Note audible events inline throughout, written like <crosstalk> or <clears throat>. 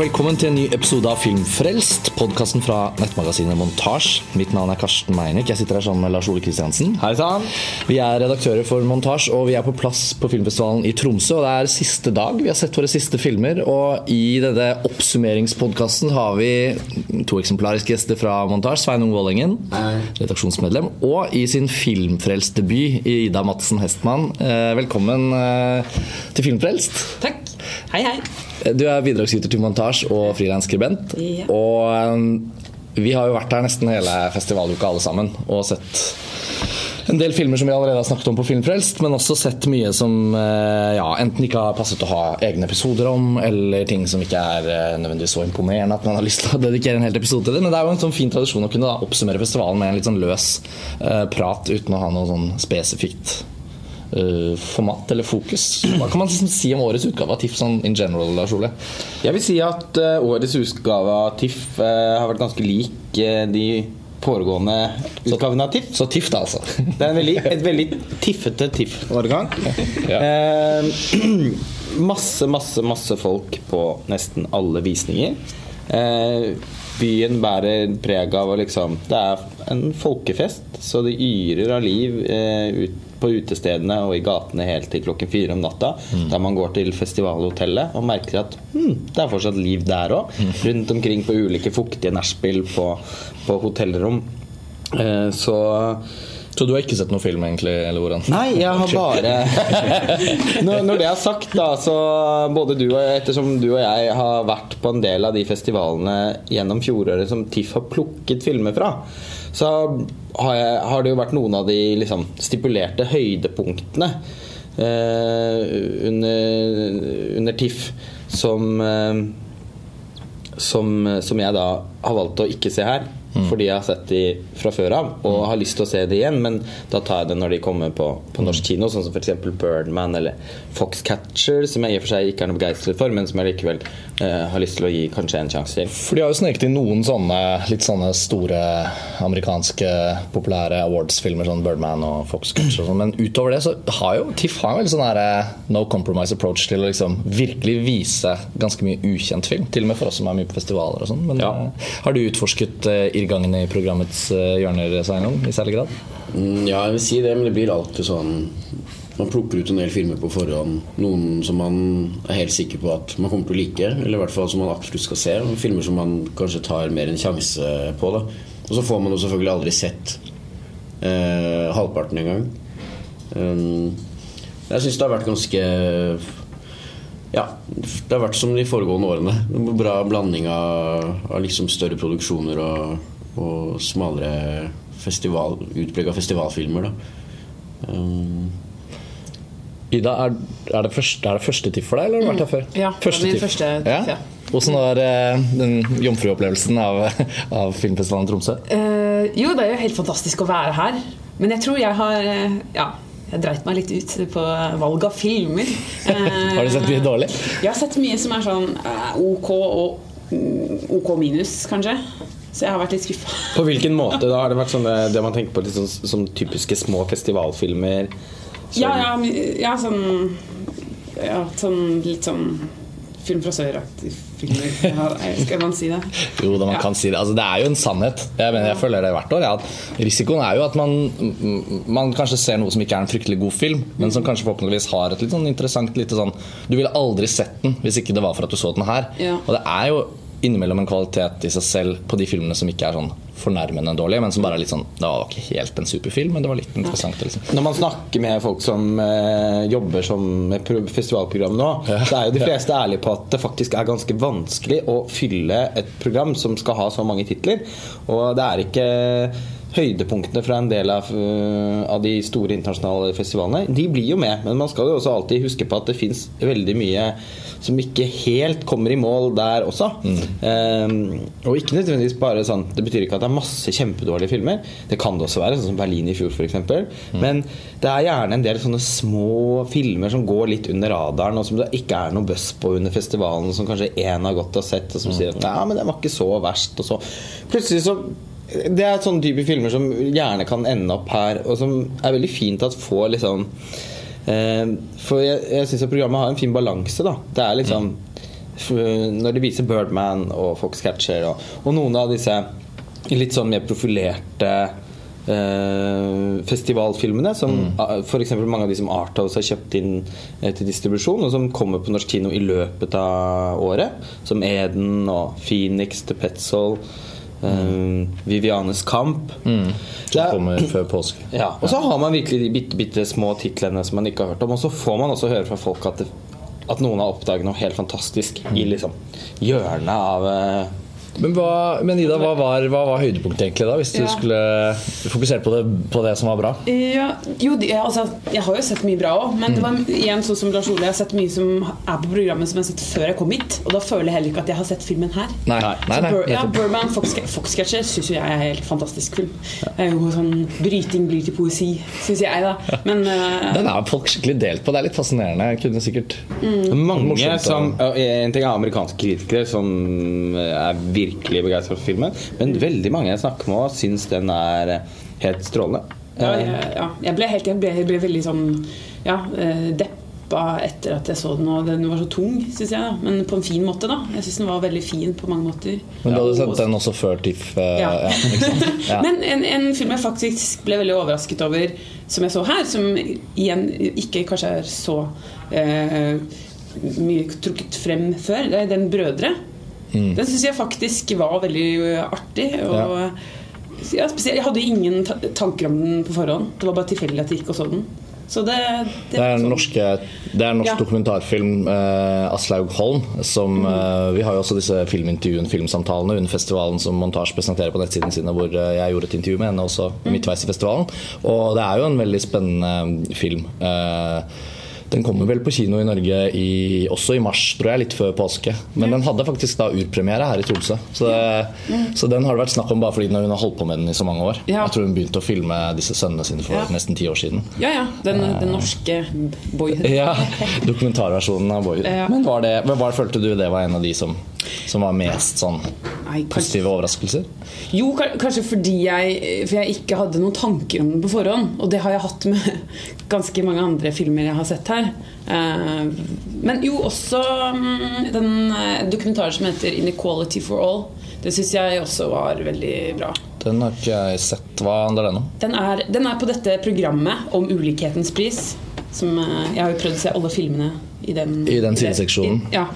velkommen til en ny episode av Filmfrelst, podkasten fra nettmagasinet Montasj. Mitt navn er Karsten Meinick. Jeg sitter her sammen med Lars Ole Kristiansen. Hei sann. Vi er redaktører for Montasj, og vi er på plass på filmfestivalen i Tromsø. og Det er siste dag. Vi har sett våre siste filmer, og i denne oppsummeringspodkasten har vi to eksemplariske gjester fra Montasj. Sveinung Vålengen, redaksjonsmedlem, og i sin filmfrelst-debut Ida Madsen Hestmann. Eh, Velkommen eh, til Filmfrelst. Takk. Hei, hei. Du er bidragsyter til montasj og frilansskribent. Ja. Og um, vi har jo vært her nesten hele festivaluka alle sammen og sett en del filmer som vi allerede har snakket om på Filmfrelst, men også sett mye som eh, ja, enten ikke har passet å ha egne episoder om, eller ting som ikke er eh, nødvendigvis så imponerende at man har <laughs> lyst til å dedikere en hel episode til det. Men det er jo en sånn fin tradisjon å kunne da oppsummere festivalen med en litt sånn løs eh, prat uten å ha noe sånn spesifikt eh, format eller fokus. Hva kan man liksom si om årets utgave av TIFF sånn in general, Lars Ole? Jeg vil si at uh, årets utgave av TIFF uh, har vært ganske lik de foregående utgavene av TIFF. Så TIFF, da, altså. <laughs> Det er en veldig, et veldig tiffete TIFF-årgang. Ja. <clears throat> Masse, masse, masse folk på nesten alle visninger. Byen bærer preg av liksom Det er en folkefest, så det yrer av liv ut på utestedene og i gatene helt til klokken fire om natta. Der man går til festivalhotellet og merker at hm, det er fortsatt liv der òg. Rundt omkring på ulike fuktige nachspiel på, på hotellrom. Eh, så Så du har ikke sett noen film, egentlig? eller hvordan? Nei, jeg har bare <laughs> når, når det er sagt, da, så både du og jeg, ettersom du og jeg har vært på en del av de festivalene gjennom fjoråret som TIFF har plukket filmer fra, så har, jeg, har det jo vært noen av de liksom, stipulerte høydepunktene eh, under, under TIFF som eh, som, som jeg da har valgt å ikke se her. Fordi jeg har sett de fra før av og har lyst til å se de igjen. Men da tar jeg det når de kommer på, på norsk kino, sånn som f.eks. Birdman eller Foxcatcher, som jeg i og for seg ikke er noe begeistret for, men som jeg likevel eh, har lyst til å gi kanskje en sjanse til. For de har jo sneket inn noen sånne litt sånne store amerikanske populære awards-filmer, sånn Birdman og Foxcatcher og sånn, men utover det så har jo TIFF har en veldig sånn her, eh, no compromise approach til å liksom virkelig vise ganske mye ukjent film. Til og med for oss som er mye på festivaler og sånn. Men Ja. eh, har du utforsket eh, irrgangen i programmets eh, hjørner, Sveinung, i særlig grad? Mm, Ja, jeg vil si det, men det blir alltid sånn Man plukker ut en del filmer på forhånd. Noen som man er helt sikker på at man kommer til å like, eller i hvert fall som man absolutt skal se. Filmer som man kanskje tar mer en sjanse på. da Og så får man jo selvfølgelig aldri sett eh, halvparten engang. Um, jeg syns det har vært ganske ja, det har vært som de foregående årene. En bra blanding av, av liksom større produksjoner og, og smalere festival, utprega festivalfilmer. Da. Um, Ida, er, er, det første, er det første TIFF for deg, eller har du vært her før? Ja, det er min første TIFF, ja. Hvordan var eh, den jomfruopplevelsen av, av filmfestivalen Tromsø? Uh, jo, det er jo helt fantastisk å være her. Men jeg tror jeg har eh, Ja, jeg dreit meg litt ut på valg av filmer. Eh, <laughs> Har du sett mye dårlig? Jeg har sett mye som er sånn eh, OK og OK minus, kanskje. Så jeg har vært litt skuffa. <laughs> På hvilken måte da har det vært sånn det, det man tenker på litt sånn, som typiske små festivalfilmer? Sånn. Ja, ja, ja, sånn Ja, sånn litt sånn Film fra sør-aktig skal man si det? Jo, da man Ja. kan si det. Altså, det er jo en sannhet. Jeg, mener, jeg føler det hvert år. Ja, risikoen er jo at man, man kanskje ser noe som ikke er en fryktelig god film, men som kanskje forhåpentligvis har et litt sånn interessant lite sånn Du ville aldri sett den hvis ikke det var for at du så den her. Ja. Og det er jo innimellom en kvalitet i seg selv på de filmene som ikke er sånn fornærmende dårlige, men som bare er litt sånn Det var ikke helt en superfilm, men det var litt interessant. Liksom. Når man snakker med folk som eh, jobber som med festivalprogram nå, så er jo de fleste ærlige på at det faktisk er ganske vanskelig å fylle et program som skal ha så mange titler. Og det er ikke høydepunktene fra en del av, øh, av de store internasjonale festivalene. De blir jo med, men man skal jo også alltid huske på at det fins veldig mye som ikke helt kommer i mål der også. Eh, og ikke nødvendigvis bare sånn Det betyr ikke at det er masse kjempedårlige filmer. Det kan det også være, sånn som Berlin i fjor f.eks. Men det er gjerne en del sånne små filmer som går litt under radaren, og som det ikke er noe buzz på under festivalen, som kanskje én har gått og sett, og som sier at ja, men det var ikke så verst. Og så plutselig så det er sånne type filmer som gjerne kan ende opp her, og som er veldig fint at får liksom eh, For jeg, jeg syns programmet har en fin balanse. da Det er liksom mm. Når de viser Birdman og Foxcatcher og, og noen av disse litt sånn mer profilerte eh, festivalfilmene, som mm. f.eks. mange av de som Arthouse har kjøpt inn eh, til distribusjon, og som kommer på norsk kino i løpet av året, som Eden og Phoenix, The Petzold, eh, Vivianes kamp. Som er- kommer før påske. <clears throat> ja, og så har man virkelig de bitte, bitte små titlene som man ikke har hørt om. Og så får man også høre fra folk at, det, at noen har oppdaget noe helt fantastisk i liksom hjørnet av eh, Men, hva, men Ida, hva var, hva var høydepunktet egentlig da, hvis du Ja. skulle fokusere på det, på det som var bra? Ja, jo, det, altså, jeg har jo sett mye bra òg, men det var igjen sånn som Lars Ole. Jeg har sett mye som er på programmet som jeg har sett før jeg kom hit. Og da føler jeg heller ikke at jeg har sett filmen her. Nei, nei, nei, nei, ja. Burman Fox, Foxcatcher syns jo jeg er helt fantastisk film. Det er jo sånn Bryting blir til poesi, syns jeg, da. Men uh, Den er folk skikkelig delt på. Det er litt fascinerende. Jeg kunne sikkert Mange Morsomt, som og En ting er amerikanske kritikere som er virkelig begeistra for filmen, men veldig mange jeg snakker med, syns den er helt strålende. ja, jeg, ja, jeg ble helt Jeg ble, jeg ble veldig sånn Ja, eh, deppa etter at jeg så den, og den var så tung, syns jeg. da Men på en fin måte, da. Jeg syns den var veldig fin på mange måter. Men du hadde sett den også før TIFF? Uh, Ja. ja, ikke sant? <laughs> Ja. Men en, en film jeg faktisk ble veldig overrasket over, som jeg så her, som igjen ikke kanskje er så uh, mye trukket frem før, det er Den 'Brødre'. Mm. Den syns jeg faktisk var veldig eh, artig. Og ja. Ja, jeg hadde ingen tanker om den på forhånd. Det var bare tilfeldig at jeg gikk og så den. Så det, det, Det er sånn. norske, det er en norsk Ja. dokumentarfilm, eh, Aslaug Holm. Som, Mhm. eh, vi har jo også disse filmintervjuene, filmsamtalene under festivalen som Montasj presenterer på nettsidene sine, hvor eh, jeg gjorde et intervju med henne også mm. midtveis i festivalen. Og det er jo en veldig spennende film. Eh, den kommer vel på kino i Norge i, også i mars, tror jeg, litt før påske. Men den hadde faktisk da urpremiere her i Tromsø. Så, det, så den har det vært snakk om bare fordi hun har holdt på med den i så mange år. Ja. Jeg tror hun begynte å filme disse sønnene sine for Ja. nesten ti år siden. Ja, ja. Den, den norske boyhood. Ja, dokumentarversjonen av Boyhood. Men var det, var, følte du det var en av de som, som var mest sånn Nei, positive overraskelser? Jo, kanskje fordi jeg, for jeg ikke hadde noen tanker om den på forhånd. Og det har jeg hatt med <laughs> ganske mange andre filmer jeg har sett her. Eh, Men jo, også mm, den eh, dokumentaren som heter 'Inequality for All'. Det syns jeg også var veldig bra. Den har ikke jeg sett. Hva handler den om? Den er, den er på dette programmet om ulikhetens pris. Som, eh, jeg har jo prøvd å se alle filmene i den, I den sideseksjonen? i- Ja.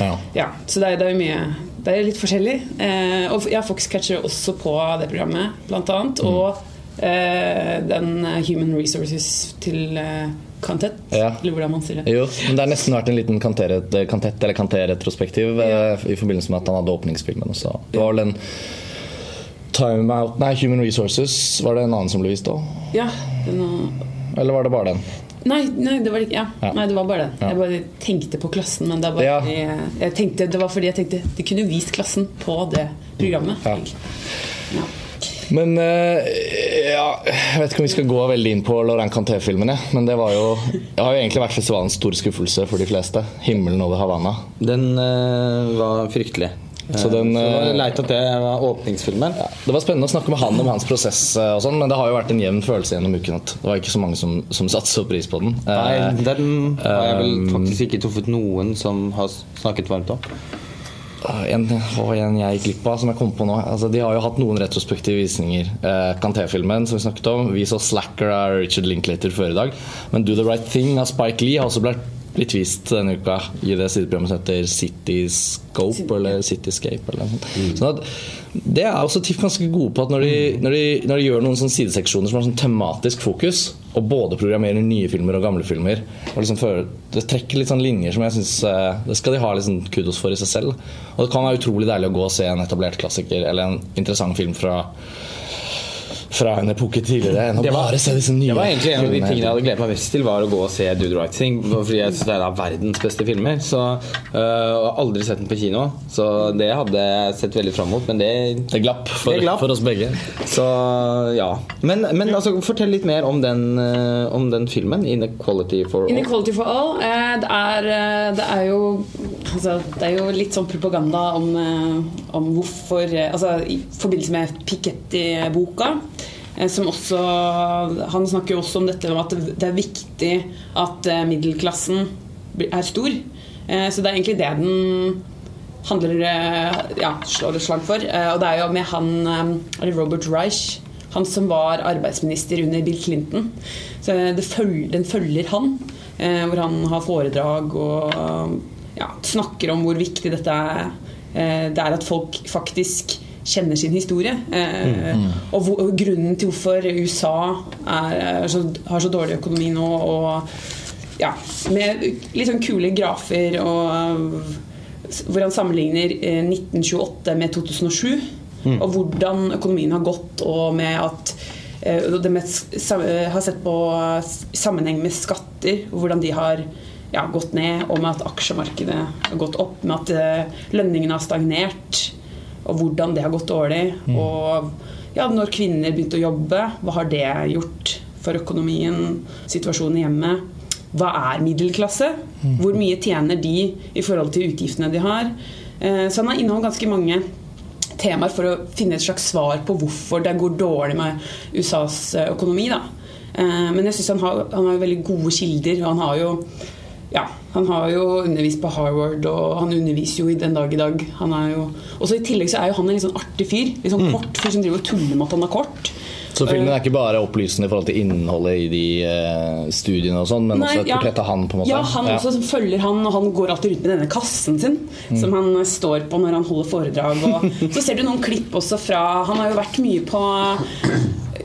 Ja. Ja, så det det er jo mye Det er litt forskjellig. Eh, og ja, Fox catcher også på det programmet, blant annet. Mm. Og eh, den eh, Human Resources til eh, Kantet, Ja. eller hvordan man sier det. Jo, men det har nesten vært en liten kanteret, kantett eller kanterretrospektiv ja. i forbindelse med at han hadde åpningsfilmen også. Det var vel en Time Out Nei, Human Resources var det en annen som ble vist òg? Ja, den, Eller var det bare den? Nei, nei, det var ikke ja. Ja. Nei, det var bare det. Ja. Jeg bare tenkte på klassen, men det, Ja. jeg, jeg tenkte, det var fordi jeg tenkte de kunne vist klassen på det programmet. Ja. Ja. Men eh, ja, Jeg vet ikke om vi skal gå veldig inn på Laurent Canté-filmene. Men det var jo Det har jo egentlig vært festivalens store skuffelse for de fleste. 'Himmelen over Havanna'. Den uh, var fryktelig. Så den, så eh, leit at det var åpningsfilmen. Det var spennende å snakke med han om hans prosess, eh, og sånn, men det har jo vært en jevn følelse gjennom uken at det var ikke så mange som, som satte så pris på den. Nei, Eh, den har jeg vel faktisk ikke truffet noen som har snakket varmt om. en, og en jeg gikk glipp av, som jeg kom på nå. Altså, de har jo hatt noen retrospektive visninger. Eh, Kanté-filmen, som vi snakket om. Vi så 'Slacker' av Richard Linklater før i dag. Men 'Do the Right Thing' av Spike Lee har også blitt, blitt vist denne uka i det sideprogrammet som heter Cityscope, eller Cityscape. Eller sånt. Sånn at det er også TIFF ganske gode på at når de, når de, når de gjør noen sånne sideseksjoner som har sånn tematisk fokus, og både programmerer nye filmer og gamle filmer og liksom føler, Det trekker litt sånn linjer som jeg syns Det skal de ha litt sånn kudos for i seg selv. Og det kan være utrolig deilig å gå og se en etablert klassiker eller en interessant film fra fra en epoke tidligere enn å Det var- bare se disse nye Det var egentlig en av de tingene jeg hadde gledet meg mest til, var å gå og se Dude Writing. Fordi jeg synes det er en av verdens beste filmer. Så, øh, og har aldri sett den på kino, så det hadde jeg sett veldig fram mot. Men det Det glapp for, Det glapp. for oss begge. Så ja. Men, men altså, fortell litt mer om den, øh, om den filmen. 'Inequality for All'. Inequality for all. Eh, det, er, eh, det er jo altså, Det er jo litt sånn propaganda om, eh, om hvorfor eh, Altså i forbindelse med Piketty-boka. Eh, Som også Han snakker jo også om dette om at det er viktig at eh, middelklassen er stor. Eh, Så det er egentlig det den handler Ja, slår et slag for. Og det er jo med han Robert Reich. Han som var arbeidsminister under Bill Clinton. Så følger, den følger han. Hvor han har foredrag og ja, snakker om hvor viktig dette er. Det er at folk faktisk kjenner sin historie. Eh, Og, hvor, og grunnen til hvorfor USA er, er så, har så dårlig økonomi nå. Og ja, med litt sånn kule grafer og hvor han sammenligner eh, 1928 med 2007. Og hvordan økonomien har gått, og med at eh, med, eh, har sett på sammenheng med skatter, og hvordan de har ja, gått ned, og med at aksjemarkedet har gått opp, med at eh, lønningene har stagnert, og hvordan det har gått dårlig. Og ja, når kvinner begynte å jobbe, hva har det gjort for økonomien, situasjonen i hjemmet? Hva er middelklasse? Hvor mye tjener de i forhold til utgiftene de har? Eh, Så han har inneholdt ganske mange temaer for å finne et slags svar på hvorfor det går dårlig med USAs økonomi. Da. Eh, Men jeg synes han har, han har veldig gode kilder, og han har jo ja, han har jo undervist på Harvard, og han underviser jo i den dag i dag. Han er jo, også I tillegg så er jo han en litt sånn artig fyr. Litt sånn kort fyr som driver og tuller med at han er kort. Så filmen er ikke bare opplysende i forhold til innholdet i de eh, studiene og sånn, men Nei, også et ja. portrett av han, på en måte? Ja, han også som følger han, og han går alltid rundt med denne kassen sin. Som han står på når han holder foredrag. Og <laughs> så ser du noen klipp også fra Han har jo vært mye på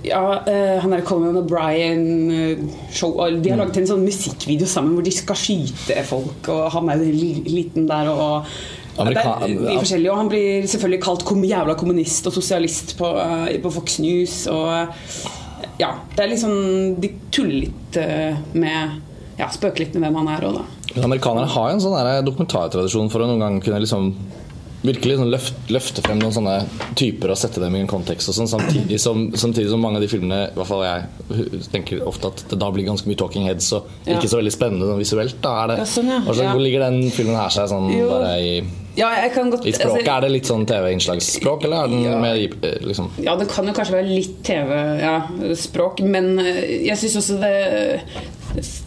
ja, eh, han er Conan O'Brien-show. De har laget en sånn musikkvideo sammen hvor de skal skyte folk, og han er liten der. og Amerika- det er og Han blir selvfølgelig kalt kom jævla kommunist og sosialist på, eh, på Fox News. Og ja, det er liksom De tuller litt eh, med Ja, spøker litt med hvem han er òg, da. Men Amerikanerne har jo en sånn dokumentartradisjon for å noen gang kunne liksom virkelig sånn løfte, løfte frem noen sånne typer og sette dem i en kontekst. og sånn, samtidig, som, samtidig som mange av de filmene i hvert fall jeg tenker ofte at det da blir ganske mye talking heads og Ja. ikke så veldig spennende sånn visuelt. da er det, Ja, sånn, ja. Ja. Hvor ligger den filmen her seg sånn Jo. bare i, Ja, jeg kan godt i språket? altså, er det litt sånn TV-innslagsspråk, eller er den Ja. med eh, liksom Ja, det kan jo kanskje være litt TV-språk, men eh, jeg syns også det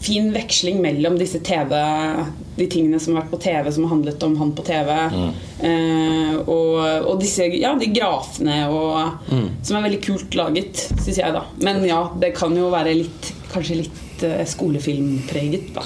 fin veksling mellom disse TV De tingene som har vært på TV, som har handlet om han på TV, eh, og, og disse Ja, de grafene og Som er veldig kult laget, syns jeg, da. Men ja, det kan jo være litt Kanskje litt eh, skolefilmpreget, da.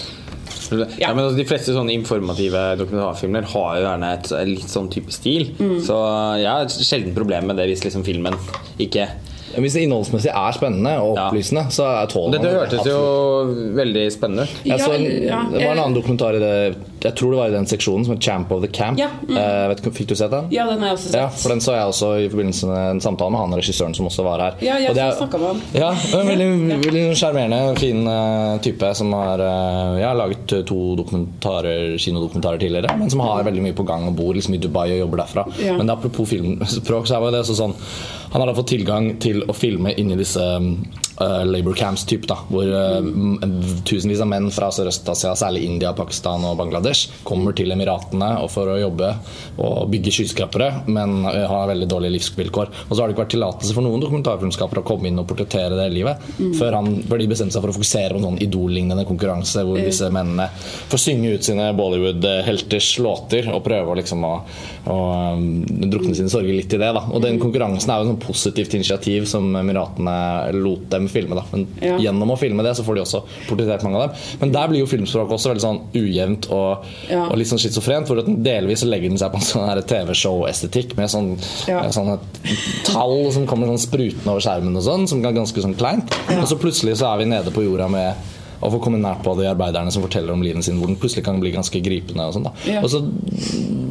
Ja. men altså, De fleste sånne informative dokumentarfilmer har jo gjerne et litt sånn type stil. Mm. Så jeg har sjelden problem med det hvis liksom filmen ikke Hvis det innholdsmessig er spennende og Ja. opplysende, så er tåler man Dette det, hørtes jo veldig spennende ut. Så Ja, ja, det var en annen dokumentar i det Jeg tror det var i den seksjonen som het 'Champ of the Camp'. Ja, mm. Eh, vet, fikk du sett den? Ja, den har jeg også sett. Ja, for den så jeg også i forbindelse med en samtale med han regissøren som også var her. Ja, jeg Og det er- snakket med han. Ja, en veldig veldig sjarmerende, fin eh, type som har eh, Jeg har laget to dokumentarer, kinodokumentarer tidligere, men som har veldig mye på gang og bor liksom i Dubai og jobber derfra. Ja. Men apropos filmspråk, så er det også sånn Han har da fått tilgang til å filme inni disse uh, labor camps, typ, da, hvor uh, tusenvis av menn fra Sørøst-Asia, særlig India, Pakistan og Bangladesh, kommer til Emiratene for å jobbe og bygge skyskrapere, men eh, har veldig dårlige livsvilkår. Og så har det ikke vært tillatelse for noen dokumentarfilmskapere å komme inn og portrettere det livet, før, han, før de bestemte seg for å fokusere på en sånn idol-lignende konkurranse hvor disse mennene får synge ut sine Bollywood-helters låter og prøve liksom å, å um, drukne sine sorger litt i det. da. Og den konkurransen er jo sånn positivt initiativ som Emiratene lot dem filme. da. Men Ja. gjennom å filme det, så får de også portrettert mange av dem. Men der blir jo filmspråket også veldig sånn ujevnt og, Ja. og litt sånn schizofrent. For at delvis legger den seg på en sånn TV-show-estetikk med sånn, Ja. med sånne tall som kommer sånn sprutende over skjermen og sånn, som er ganske sånn kleint. Og så plutselig så er vi nede på jorda med å få komme nært på de arbeiderne som forteller om livet sin, hvor den plutselig kan bli ganske gripende. Og sånn da. Ja. Og så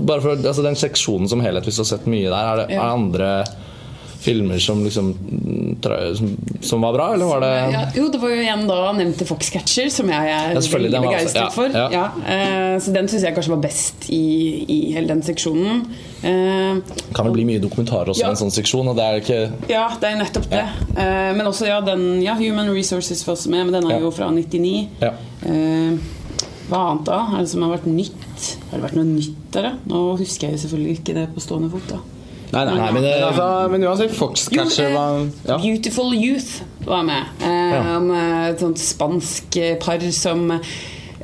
bare for, altså Den seksjonen som helhet, hvis du har sett mye der, er det, Ja. er det andre filmer som liksom som, som var bra, eller var det Ja, jo, det var jo igjen da nevnte Foxcatcher, som jeg er Ja, veldig begeistret ja, for. ja. Eh, så den syns jeg kanskje var best i, i hele den seksjonen. Det kan vel bli mye dokumentarer også i en sånn seksjon, og det er ikke ja, det er nettopp det. Uh, men også, ja, den ja, Human Resources var også med, men den er jo fra 99. Ja. Eh, hva annet da? Er det som har vært nytt? Har det vært noe nytt der, da? Nå husker jeg jo selvfølgelig ikke det på stående fot. da Nei, nei, Nei, men, men altså, men uansett, Foxcatcher Jo, var eh, ja. Beautiful Youth var med. Eh, Ja. Om eh, et sånt spansk eh, par som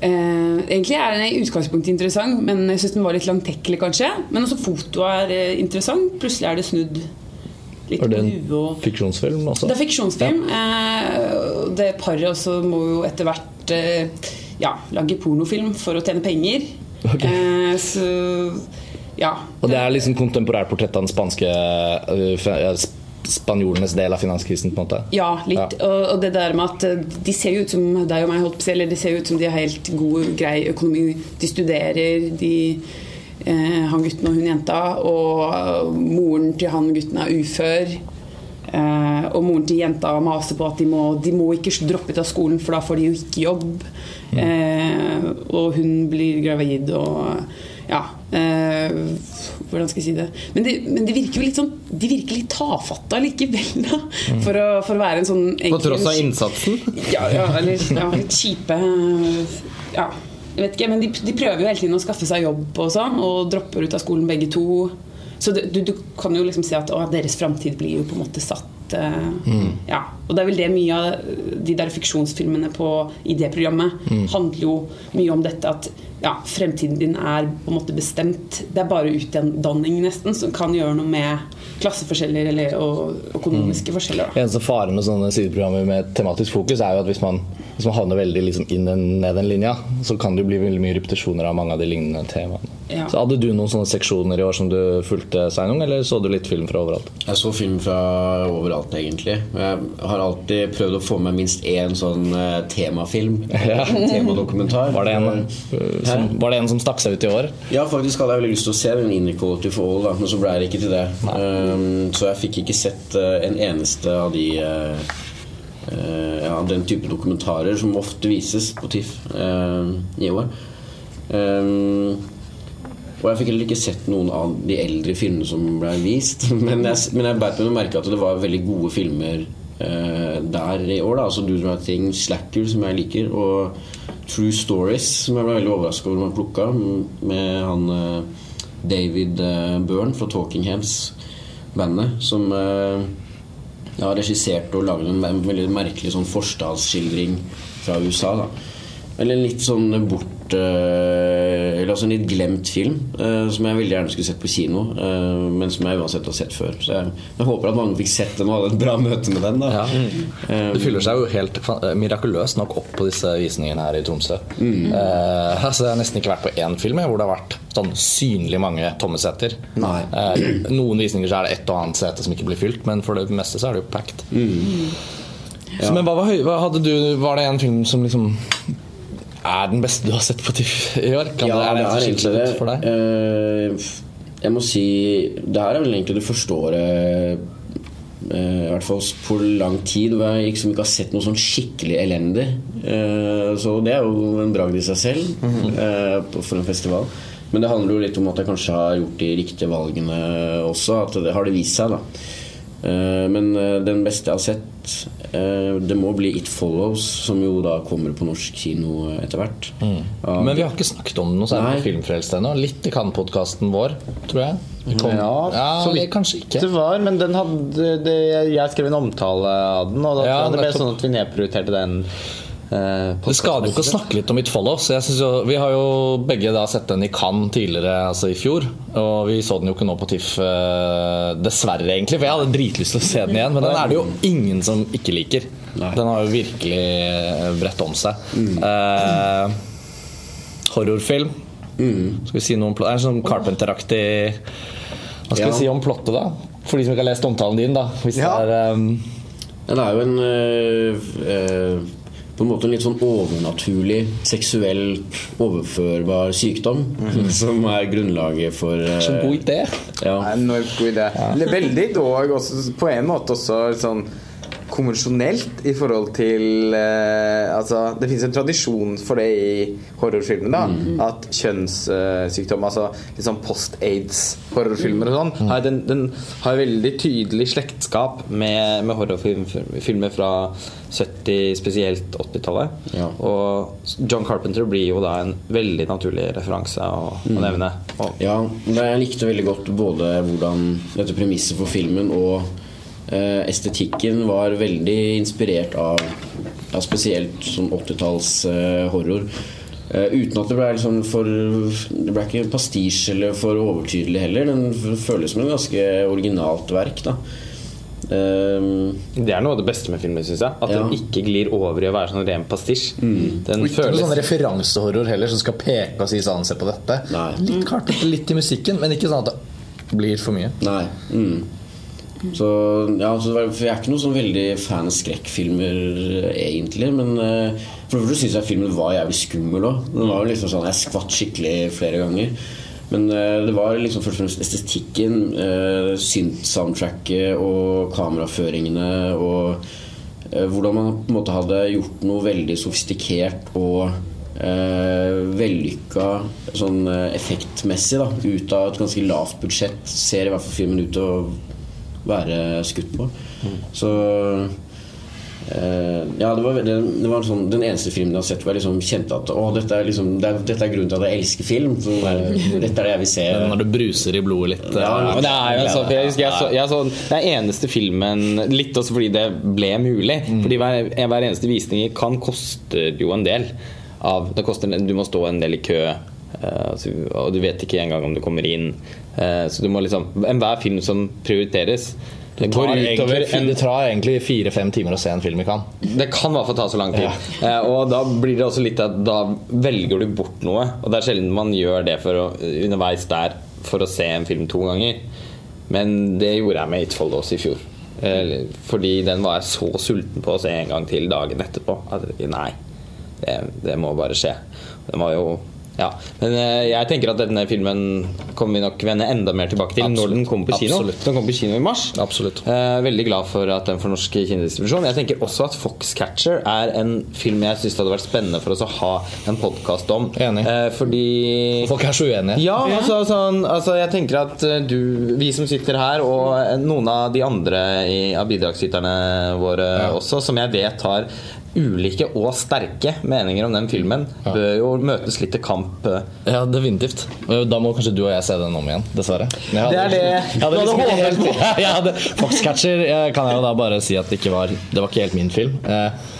Eh, egentlig er den i utgangspunktet interessant, men jeg syns den var litt langtekkelig, kanskje. Men også fotoet er eh, interessant. Plutselig er det snudd litt Er det en og- fiksjonsfilm altså? Det er fiksjonsfilm. Eh, og det paret også må jo etter hvert eh, ja, lage pornofilm for å tjene penger. Okay. Eh, så ja. Og det er liksom kontemporært portrett av den spanske øh, sp- Spanjolenes del av finanskrisen, på en måte? Ja, litt. Ja. Og, det der med at eh, de ser jo ut som deg og meg, holdt på å eller de ser jo ut som de har helt god, grei økonomi. De studerer, de eh, han gutten og hun jenta, og moren til han gutten er ufør. Eh, og moren til jenta maser på at de må, de må ikke droppe ut av skolen, for da får de jo ikke jobb. Eh, og hun blir gravid og ja. Eh, hvordan skal jeg si det? Men, de men de virker jo litt sånn De virker litt tafatte likevel, da. For å, for å være en sånn På tross av innsatsen. ja, ja, eller ja, <laughs> litt kjipe Ja, jeg vet ikke, men de, de prøver jo hele tiden å skaffe seg jobb og sånn, og dropper ut av skolen begge to. Så det, du, du kan jo liksom si at å, deres framtid blir jo på en måte satt eh, Ja, og det er vel det mye av de der fiksjonsfilmene på, i det programmet handler jo mye om dette at ja, fremtiden din er på en måte bestemt. Det er bare utdanning nesten som kan gjøre noe med klasseforskjeller eller og økonomiske forskjeller. Da. Eneste faren med sånne sideprogrammer med tematisk fokus er jo at hvis man, hvis man havner veldig liksom inn den, ned den linja, så kan det jo bli veldig mye repetisjoner av mange av de lignende temaene. Ja. Så Hadde du noen sånne seksjoner i år som du fulgte, Sveinung, eller så du litt film fra overalt? Jeg så film fra overalt, egentlig. Jeg har alltid prøvd å få med minst én sånn eh, temafilm. <laughs> Ja. Temadokumentar. Var det en, øh, som, var det en som stakk seg ut i år? Ja, faktisk hadde jeg veldig lyst til å se den Inequality for All, da, men så ble det ikke til det. Um, så jeg fikk ikke sett uh, en eneste av de uh, uh, ja, den type dokumentarer som ofte vises på TIFF uh, i år. Um, og jeg fikk heller ikke sett noen av de eldre filmene som ble vist. <laughs> Men jeg, men jeg beit meg merke at det var veldig gode filmer eh, der i år. da Altså Do the Right Thing, Slacker, som jeg liker, og True Stories, som jeg ble veldig overraska over man plukka, med han eh, David eh, Byrne fra Talking Heads-bandet, som eh, har regissert og laget en veldig merkelig sånn forstadsskildring fra USA. da Eller litt sånn bort eh, Eller altså en litt glemt film eh, som jeg veldig gjerne skulle sett på kino, eh, men som jeg uansett har sett før. Så jeg, jeg håper at mange fikk sett den og hadde et bra møte med den. da Ja. Det fyller seg jo helt mirakuløst nok opp på disse visningene her i Tromsø. Eh, altså Jeg har nesten ikke vært på én film hvor det har vært sånn synlig mange tomme seter. Nei. Eh, noen visninger så er det ett og annet sete som ikke blir fylt, men for det meste så er det jo packed. Så, men hva var, hva hadde du, var det en film som liksom er den beste du har sett på TIFF i år? Kan ja, det, er det, det er for deg? Uh, jeg må si Det her er vel egentlig det første året uh, I hvert fall på lang tid hvor jeg liksom ikke har sett noe sånn skikkelig elendig. Uh, så det er jo en bragd i seg selv eh, for en festival. Men det handler jo litt om at jeg kanskje har gjort de riktige valgene også. At det har det vist seg, da. Eh, Men eh, den beste jeg har sett, eh, det må bli It Follows, som jo da kommer på norsk kino etter hvert. Mm. Men vi har ikke snakket om noe særlig på Filmfrelst ennå. Litt i Kan-podkasten vår, tror jeg. Kom- Ja, ja så vidt kanskje ikke. Det var, men den hadde det, Jeg skrev en omtale av den, og da Ja, tror jeg det ble nettopp. sånn at vi nedprioriterte den. Eh, Det skader jo ikke å snakke litt om It Follows. Jeg jo, vi har jo begge da sett den i Cannes tidligere, altså i fjor. Og vi så den jo ikke nå på TIFF, eh, dessverre, egentlig. For jeg hadde dritlyst til å se den igjen. Men den er det jo ingen som ikke liker. Den har jo virkelig eh, bredt om seg. Eh, horrorfilm. Skal vi si noe om plott? Er sånn Carpenter-aktig Hva skal Ja. vi si om plottet, da? For de som ikke har lest omtalen din, da. Hvis Ja. det er um, Den er jo en øh, øh, På en måte en litt sånn overnaturlig, seksuelt overførbar sykdom. <laughs> Som er grunnlaget for uh, så god idé. ja. Enormt god idé. Ja. Veldig dog også, på en måte også sånn konvensjonelt i forhold til eh, Altså, det fins en tradisjon for det i horrorfilmer. da At kjønnssykdom, altså litt sånn post-aids-horrorfilmer og sånn, har, den, den har veldig tydelig slektskap med, med horrorfilmer fra 70-, spesielt 80-tallet. Ja. Og John Carpenter blir jo da en veldig naturlig referanse å, å nevne. Og, Ja, jeg likte veldig godt både hvordan dette premisset for filmen og eh, estetikken var veldig inspirert av ja, spesielt sånn 80-talls eh, horror. Eh, uten at det ble liksom for Det ble ikke pastisje eller for overtydelig heller. Den føles som et ganske originalt verk. da Ehm, Det er noe av det beste med filmen, syns jeg. At Ja. den ikke glir over i å være sånn ren pastisj. Den Og ikke noe føles sånn referansehorror heller som skal peke og si sånn, se på dette. Nei. Litt kartete, litt i musikken, men ikke sånn at det blir for mye. Nei. Mm. Så, ja, så Jeg er ikke noen sånn veldig fan av skrekkfilmer, eh, egentlig. Men eh, for det første syns jeg filmen var jævlig skummel òg. Den var liksom sånn, Jeg skvatt skikkelig flere ganger. Men eh, det var liksom først og fremst estetikken, uh, synt-soundtracket og kameraføringene og hvordan man på en måte hadde gjort noe veldig sofistikert og eh, vellykka sånn effektmessig da, ut av et ganske lavt budsjett, ser i hvert fall filmen ut til å være skutt på. Så Uh, Ja, det var, det, det var sånn, den eneste filmen jeg har sett hvor jeg liksom kjente at å, dette er, liksom, det er, dette er grunnen til at jeg elsker film. Er, <laughs> dette er det jeg vil se. Når det bruser i blodet litt Ja, eh, Men det er jo sånn, jeg husker jeg så, jeg så er eneste filmen Litt også fordi det ble mulig. Fordi hver, hver eneste visning Kan koste koster jo en del. Av, det koster, du må stå en del i kø, og du vet ikke engang om du kommer inn. Eh, så du må liksom Enhver film som prioriteres det Det tar egentlig, en det tar egentlig fire-fem timer å se en film i Cannes. Det kan i hvert fall ta så lang tid. Eh, og da blir det også litt at da velger du bort noe. Og det er sjelden man gjør det å, underveis der for å se en film to ganger. Men det gjorde jeg med Itfold også i fjor. Eh, fordi den var jeg så sulten på å se en gang til dagen etterpå. At nei, det, det må bare skje. Den var jo ja, Men eh, jeg tenker at denne filmen kommer vi nok vende enda mer tilbake til når den kommer på kino. Absolutt. Den kommer på kino i mars. Absolutt. Eh, veldig glad for at den får norsk kinodistribusjon. Jeg tenker også at Foxcatcher er en film jeg syns hadde vært spennende for oss å ha en podkast om. Enig. Eh, fordi Folk er så uenige. ja, altså, sånn, altså jeg tenker at du, vi som sitter her, og noen av de andre i, av bidragsyterne våre også, som jeg vet har ulike og sterke meninger om den filmen, bør jo møtes litt til kamp. Ja, definitivt. Da må kanskje du og jeg se den om igjen, dessverre. Jeg hadde, Det er det jeg hadde du liksom hadde håpet helt, <laughs> jeg hadde, Foxcatcher kan jeg jo da bare si at det ikke var Det var ikke helt min film. Eh,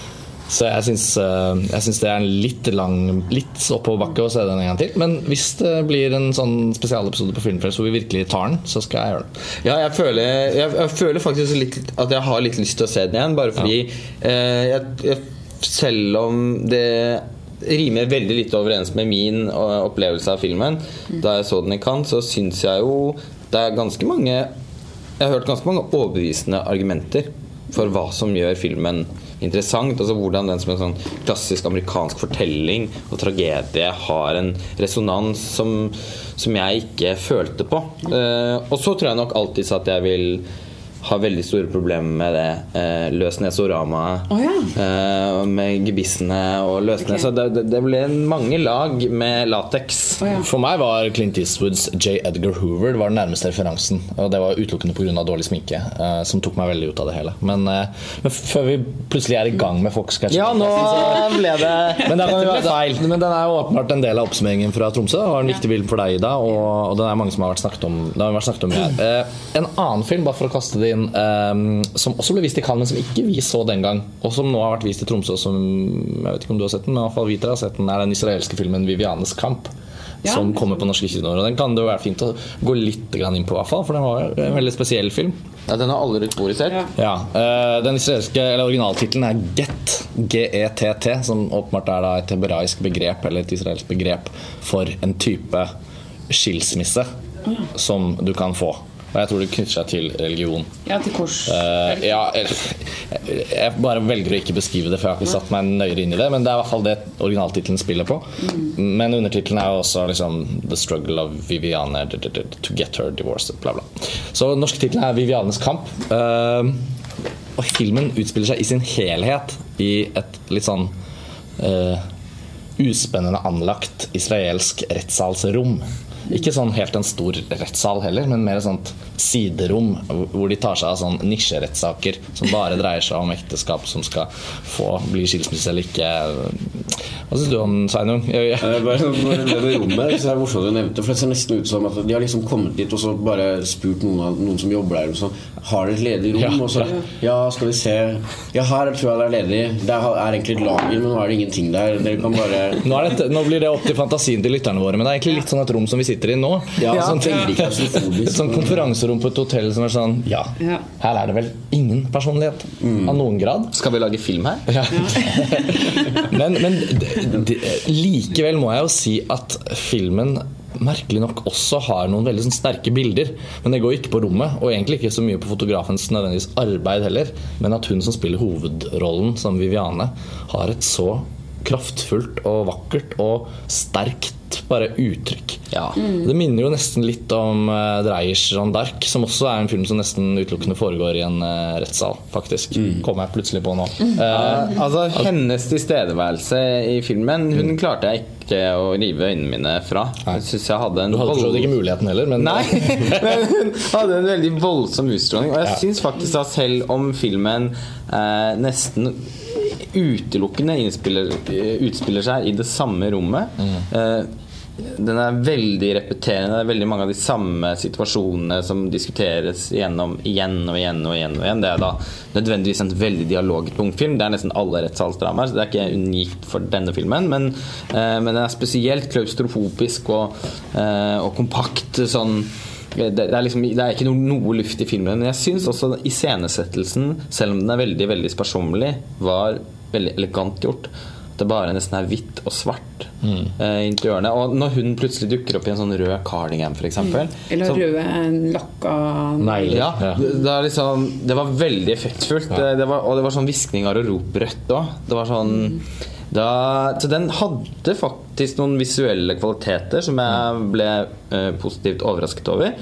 Så jeg syns, eh, jeg syns det er en litt lang Litt oppoverbakke å se den en gang til. Men hvis det blir en sånn spesialepisode på Filmfrelst hvor vi virkelig tar den, så skal jeg gjøre den. Ja, jeg føler, jeg, jeg føler faktisk litt at jeg har litt lyst til å se den igjen. Bare fordi eh, jeg, jeg, Selv om det rimer veldig lite overens med min eh, opplevelse av filmen da jeg så den i Cannes, så syns jeg jo det er ganske mange Jeg har hørt ganske mange overbevisende argumenter for hva som gjør filmen interessant. Altså Hvordan den som en sånn klassisk amerikansk fortelling og tragedie har en resonans som, som jeg ikke følte på. Uh, og så tror jeg nok alltid at jeg vil ha veldig store problemer med det eh, Løsnesoramaet. Oh, ja. eh, med gebissene og løsnes. Okay. Så det, det, ble mange lag med lateks. Oh, ja. For meg var Clint Eastwoods J. Edgar Hoover var den nærmeste referansen. Og det var utelukkende pga. dårlig sminke, eh, som tok meg veldig ut av det hele. Men, eh, men før vi plutselig er i gang med Foxcatcher Ja, nå ble det men, Dette ble feil. men den er jo åpenbart en del av oppsummeringen fra Tromsø. Det var en viktig film for deg, Ida, og, og den er mange som har vært snakket om. Det har vært snakket om her. <clears throat> Eh, en annen film, bare for å kaste det inn, um, som også ble vist i Cannes, men som ikke vi så den gang, og som nå har vært vist i Tromsø, som jeg vet ikke om du har sett den, men i hvert fall vi tre har sett den, er den israelske filmen 'Vivianes kamp'. Ja. Som kommer på norske kinoer. Og Den kan det jo være fint å gå litt inn på, i hvert fall, for den var en veldig spesiell film. Ja, den har aldri vært sett. Ja. Ja, Uh, Den israelske, eller originaltittelen er GET, G-E-T-T, som åpenbart er da et hebraisk begrep eller et israelsk begrep for en type skilsmisse som du kan få. Og jeg tror det knytter seg til religion. Ja, til kors. Uh, ja, jeg, bare velger å ikke beskrive det, for jeg har ikke satt meg nøyere inn i det. Men det er i hvert fall det originaltittelen spiller på. Men undertittelen er jo også liksom 'The Struggle of Viviane to get her divorced'. Bla, bla. Så den norske tittelen er 'Vivianes kamp'. Uh, og filmen utspiller seg i sin helhet i et litt sånn uh, uspennende anlagt israelsk rettssalsrom. Ikke sånn helt en stor rettssal heller, men mer et sånt siderom hvor de tar seg av sånn nisjerettssaker som bare dreier seg om ekteskap som skal få bli skilsmisse eller ikke. Hva syns du om Sveinung? Jeg- Eh, bare det rommet, så er det morsomt du nevnte For det ser nesten ut som at de har liksom kommet dit og så bare spurt noen, av, noen som jobber der og sånn, Har dere et ledig rom? Ja, og så Ja, skal vi se Ja, her tror jeg det er ledig. Det er egentlig et lager, men nå er det ingenting der. Dere kan bare Nå, er det, nå blir det opp til fantasien til lytterne våre, men det er egentlig litt sånn et rom som vi sitter i nå. Ja, sånn, veldig et klaustrofobisk. sånn konferanserom på et hotell som er sånn Ja, Ja. her er det vel ingen personlighet av noen grad. Skal vi lage film her? Ja. <laughs> men men de, de, likevel må jeg jo si at filmen merkelig nok også har noen veldig sånn sterke bilder. Men det går ikke på rommet, og egentlig ikke så mye på fotografens nødvendigvis arbeid heller. Men at hun som spiller hovedrollen som Viviane, har et så kraftfullt og vakkert og sterkt bare uttrykk. Ja. Det minner jo nesten litt om uh, Dreyers Jeanne d'Arc, som også er en film som nesten utelukkende foregår i en uh, rettssal, faktisk. Kommer jeg plutselig på nå. Eh, Altså, Hennes tilstedeværelse i filmen Hun klarte jeg ikke å rive øynene mine fra. Jeg synes jeg hadde en du hadde vidt ikke muligheten heller, men Nei, <laughs> men hun hadde en veldig voldsom utstråling. Og jeg Ja. syns faktisk at selv om filmen eh, nesten utelukkende eh, utspiller seg i det samme rommet eh, den er veldig repeterende. Det er veldig mange av de samme situasjonene som diskuteres gjennom igjen og igjen og igjen. og igjen Det er da nødvendigvis en veldig dialogtung film. Det er nesten alle rettssalsdramaer, så det er ikke unikt for denne filmen. Men, eh, men den er spesielt klaustrofobisk og, eh, og kompakt. sånn det, det, er liksom, det er ikke noe, noe luft i filmen, men jeg syns også iscenesettelsen, selv om den er veldig veldig sparsommelig, var veldig elegant gjort. Det bare nesten er hvitt og svart eh, i interiørene. Og når hun plutselig dukker opp i en sånn rød cardigan, f.eks. Eller røde lakka Negler. Ja, Ja. det, det, liksom, det var veldig effektfullt. Det, det var, og det var sånn hviskninger og rop rødt òg. Det var sånn da, Så den hadde faktisk noen visuelle kvaliteter som jeg ble eh, positivt overrasket over.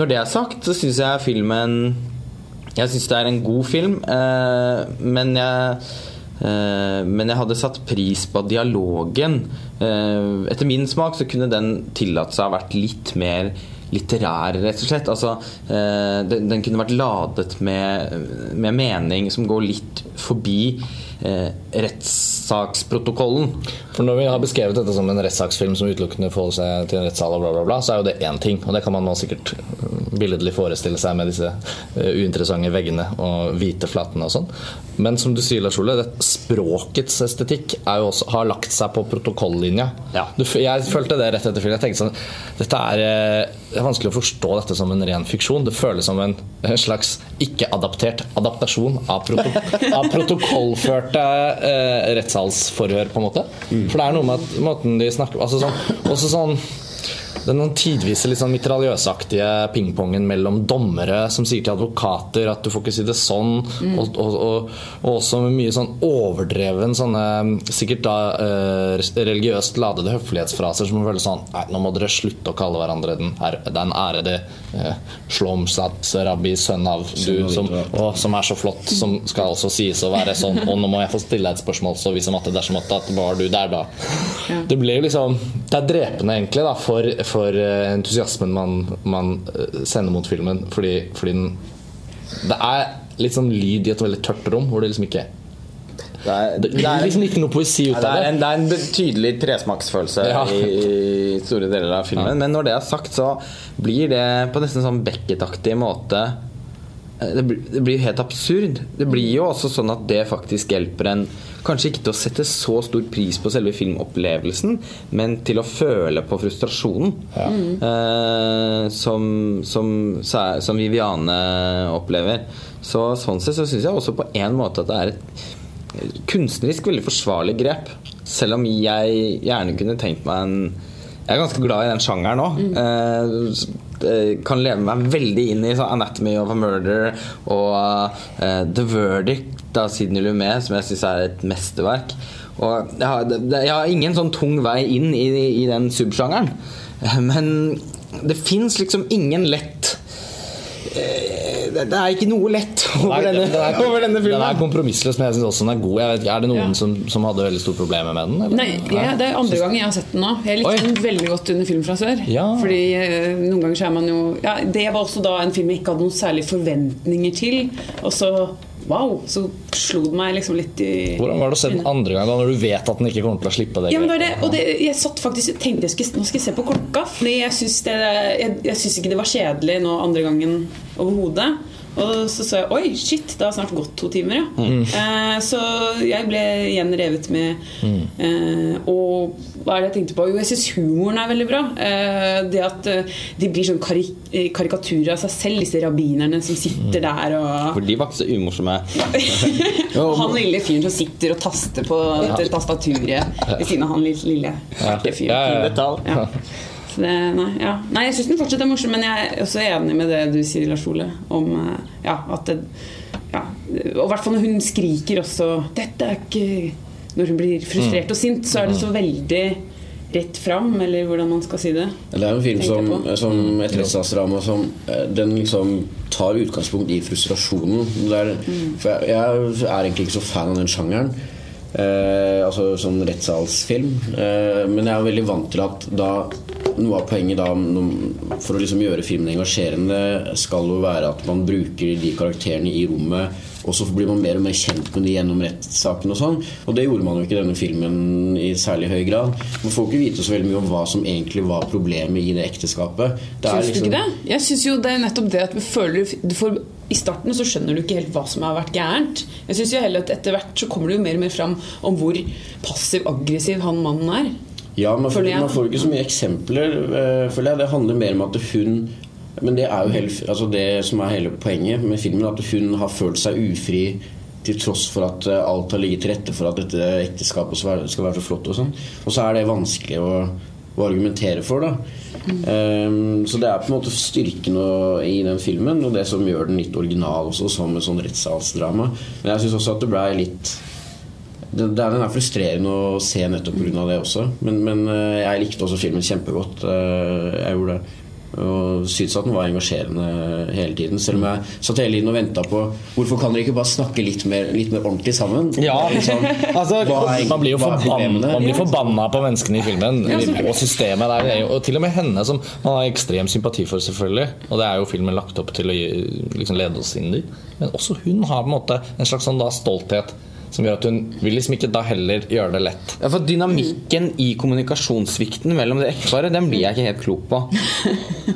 Når det er sagt, så syns jeg filmen Jeg syns det er en god film, eh, men jeg Eh, Men jeg hadde satt pris på dialogen. Eh, Etter min smak så kunne den tillatt seg å ha vært litt mer litterær, rett og slett. Altså, eh, den, kunne vært ladet med, med mening som går litt forbi eh, rettssaksprotokollen. For Når vi har beskrevet dette som en rettssaksfilm som utelukkende forholder seg til en rettssal, og bla, bla, bla, så er jo det én ting. Og det kan man nå sikkert øh, billedlig forestille seg med disse øh, uinteressante veggene og hvite flatene og sånn. Men som du sier, Lars Ole, språkets estetikk også, har lagt seg på protokollinja. Ja. Jeg følte det rett etter filmen. Jeg tenkte sånn Dette er, øh, det er vanskelig å forstå dette som en ren fiksjon. Det føles som en, en slags ikke-adaptert adaptasjon av, proto, av protokollførte eh, rettssalsforhør, på en måte. For det er noe med at måten de snakker altså sånn, Også sånn den tidvise litt sånn mitraljøsaktige pingpongen mellom dommere som sier til advokater at du får ikke si det sånn, og, og, og, og også med mye sånn overdreven sånne sikkert da eh, religiøst ladede høflighetsfraser som føles sånn Nei, nå må dere slutte å kalle hverandre den, her, den ærede eh, Shlomsat rabbi, sønn av du som, og, som er så flott, som skal også sies å være sånn, og nå må jeg få stille deg et spørsmål, så vis om at det dersom at at var du der da. Det blir jo liksom Det er drepende egentlig da for, for eh, entusiasmen man, man eh, sender mot filmen, fordi, fordi den Det er litt sånn lyd i et veldig tørt rom, hvor det liksom ikke Det er, Det er, liksom ikke noe poesi ut av det, er en, det er en betydelig tresmaksfølelse Ja. i, i store deler av filmen. Men når det er sagt, så blir det på nesten sånn Beckett-aktig måte eh, det blir, det blir helt absurd. Det blir jo også sånn at det faktisk hjelper en Kanskje ikke til å sette så stor pris på selve filmopplevelsen, men til å føle på frustrasjonen. Eh, som, som, som Viviane opplever. Så sånn sett så syns jeg også på en måte at det er et kunstnerisk veldig forsvarlig grep. Selv om jeg gjerne kunne tenkt meg en Jeg er ganske glad i den sjangeren nå. Eh, kan leve meg veldig inn i sånn 'Anatomy of a Murder' og uh, 'The Verdict' av Sidney Lumet, som jeg syns er et mesterverk. Og jeg har, jeg har ingen sånn tung vei inn i, i den subsjangeren. Eh, <laughs> Men det fins liksom ingen lett eh, det det er ikke noe lett <laughs> over, Nei, denne, den er- over denne Den er filmen. kompromissløs, men jeg syns også den er god. Jeg vet, er det noen Ja. som, som hadde veldig store problemer med den? eller? Nei, ja, Det er andre gang jeg har sett den nå. Jeg likte Oi. den veldig godt under film fra sør. Ja. Fordi eh, noen ganger så er man jo ja, Det var også da en film jeg ikke hadde noen særlige forventninger til. Og så wow, så slo det meg liksom litt i Hvordan var det å se den andre gang da når du vet at den ikke kommer til å slippe deg? Ja, men det var det, og det, jeg satt faktisk tenkte jeg skulle, nå skal jeg se på klokka. Fordi jeg syns ikke det var kjedelig nå andre gangen overhodet. Og så så jeg oi, shit, det har snart gått to timer, ja. Mm. Eh, så jeg ble igjen revet med. Eh, og hva er det jeg tenkte på? Jo, jeg syns humoren er veldig bra. Eh, det at eh, de blir sånn kari eh, karikaturer av seg selv, disse rabbinerne som sitter der og For de var ikke så umorsomme. <laughs> og han lille fyren som sitter og taster på dette tastaturet ved siden av han lille, lille fyren. Ja, ja, ja. Ja. <laughs> Så det, nei, ja. nei, jeg syns den fortsatt er morsom, men jeg er også enig med det du sier, Lars Ole, om eh, ja, at det ja, Og i hvert fall når hun skriker også 'Dette er ikke Når hun blir frustrert og sint, så er det så veldig rett fram, eller hvordan man skal si det. Det er en film som, som et rettsstatsdrama som eh, Den liksom tar utgangspunkt i frustrasjonen. Det er, Mm. for jeg, jeg er egentlig ikke så fan av den sjangeren. Eh, altså sånn rettssalsfilm. Eh, men jeg er veldig vant til at da noe av poenget da for å liksom gjøre filmen engasjerende skal jo være at man bruker de karakterene i rommet, og så blir man mer og mer kjent med de gjennom rettssaken og sånn. Og det gjorde man jo ikke i denne filmen i særlig høy grad. Man får ikke vite så veldig mye om hva som egentlig var problemet i det ekteskapet. Det er Syns du liksom- ikke det? Jeg syns jo det er nettopp det at vi føler du får, I starten så skjønner du ikke helt hva som har vært gærent. Jeg synes jo heller at Etter hvert så kommer det jo mer og mer fram om hvor passiv-aggressiv han mannen er. Ja, man får, man får ikke så mye eksempler, eh, føler jeg. Det handler mer om at hun Men det er jo hele, altså det som er hele poenget med filmen, at hun har følt seg ufri til tross for at eh, alt har ligget til rette for at dette ekteskapet skal være, så flott. Og sånn Og så er det vanskelig å, å argumentere for, da. Ehm, så det er på en måte styrken og- i den filmen, og det som gjør den litt original også, som et sånn rettssalsdrama. Men jeg syns også at det ble litt det, det er, den er frustrerende å se nettopp pga. det også. Men, men eh, jeg likte også filmen kjempegodt. Eh, Jeg gjorde det. Og syntes at den var engasjerende hele tiden. Selv om jeg satt hele tiden og venta på Hvorfor kan dere ikke bare snakke litt mer, litt mer ordentlig sammen? Ja, Liksom, <laughs> altså, er- Man blir jo forbanna, man blir forbanna på menneskene i filmen. Og systemet der. er jo- Og til og med henne, som man har ekstrem sympati for, selvfølgelig. Og det er jo filmen lagt opp til å liksom lede oss inn dit. Men også hun har på en måte en slags sånn da stolthet som gjør at hun vil liksom ikke da heller gjøre det lett. Ja, for Dynamikken i kommunikasjonssvikten mellom det ekteparet Den blir jeg ikke helt klok på.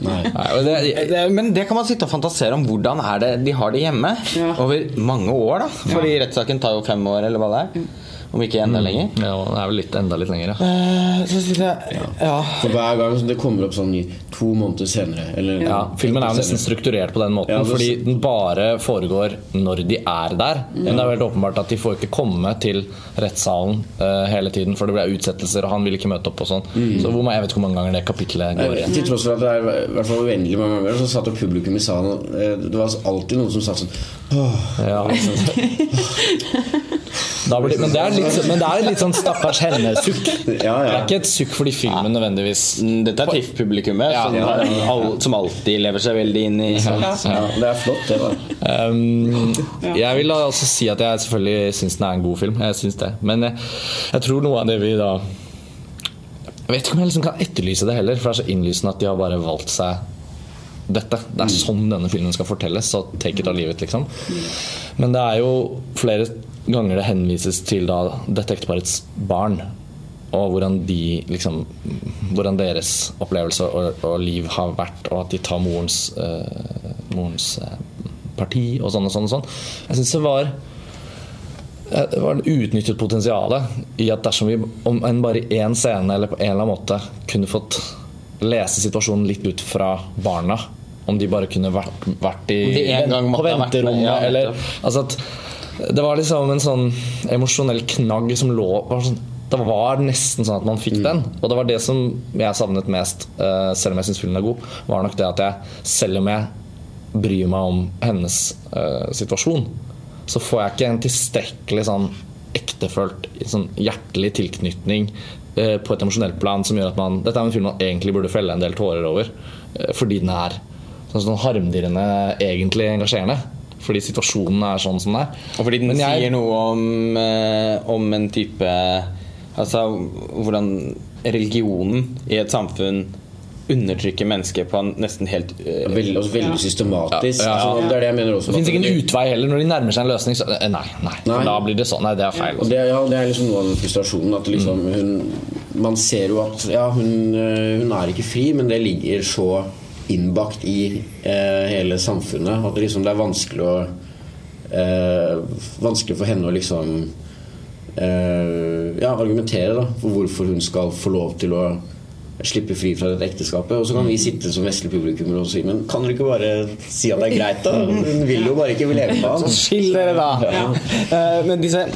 Nei. Nei, det, Det, men det kan man sitte og fantasere om hvordan er det de har det hjemme. Ja. Over mange år, da. Fordi rettssaken tar jo fem år, eller hva det er. Om ikke enda lenger. ja, det er vel litt, enda litt lenger, ja. Eh, Så sitter jeg Ja. For hver gang det kommer opp sånn ny to måneder senere eller, Ja, Filmen er jo nesten strukturert på den måten, Ja, fordi den bare foregår når de er der. Men det er jo helt åpenbart at de får ikke komme til rettssalen uh, hele tiden, for det ble utsettelser, og han vil ikke møte opp og sånn. Så hvor, jeg vet ikke hvor mange ganger det kapitlet går igjen. Til tross for at det er i hvert fall uendelig mange ganger, så satt jo publikum i salen og eh, Det var alltid noen som sa sånn Åh, Ja. <laughs> Da blir, men, det er litt, men det er litt sånn stakkars henne-sukk. <laughs> Ja, Det er ikke et sukk fordi filmen nødvendigvis Mm, Dette er TIFF-publikummet, Ja, som, ja. all- som alltid lever seg veldig inn i ja. Det er flott, det, da. Um, jeg vil også si at jeg selvfølgelig syns den er en god film. Jeg syns det Men jeg, jeg tror noe av det vi da Jeg vet ikke om jeg liksom kan etterlyse det heller, for det er så innlysende at de har bare valgt seg dette. Det er sånn denne filmen skal fortelles, så take it or leave it, liksom. Men det er jo flere ganger det henvises til da dette ekteparets barn. Og hvordan de liksom Hvordan deres opplevelse og, og liv har vært, og at de tar morens, uh, morens uh, parti og sånn og sånn. og sånn Jeg syns det var eh, det var en utnyttet potensial i at dersom vi om enn bare i én scene eller på en eller annen måte kunne fått lese situasjonen litt ut fra barna Om de bare kunne vært, vært i, de en gang på venterommet ja, eller altså at Det var liksom en sånn emosjonell knagg som lå var sånn, Det var nesten sånn at man fikk den. Og det var det som jeg savnet mest, uh, selv om jeg syns filmen er god, var nok det at jeg, selv om jeg bryr meg om hennes uh, situasjon, så får jeg ikke en tilstrekkelig sånn ektefølt, sånn hjertelig tilknytning uh, på et emosjonelt plan som gjør at man Dette er en film man egentlig burde felle en del tårer over, fordi den er sånn, sånn harmdirrende egentlig engasjerende. Fordi situasjonen er sånn som det er. Og fordi den jeg- sier noe om, eh, om en type Altså hvordan religionen i et samfunn undertrykker mennesker på en nesten helt uh, Veldig, også veldig systematisk. Ja, ja. Altså, det er det jeg mener også. Det fins ikke en utvei heller. Når de nærmer seg en løsning, så eh, Nei, nei. Nei. da blir det sånn. Nei, det er feil. Og det, ja, det er liksom noe av den frustrasjonen. At liksom hun, man ser jo at ja, hun, hun er ikke fri, men det ligger så innbakt i eh, hele samfunnet at det liksom det er vanskelig å eh, Vanskelig for henne å liksom eh, ja, argumentere da, for hvorfor hun skal få lov til å slippe fri fra dette ekteskapet. Og så kan vi sitte som vestlige publikummere og si Men kan dere ikke bare si at det er greit, da? Hun vil jo bare ikke leve med Så Skill dere, da! Eh, men disse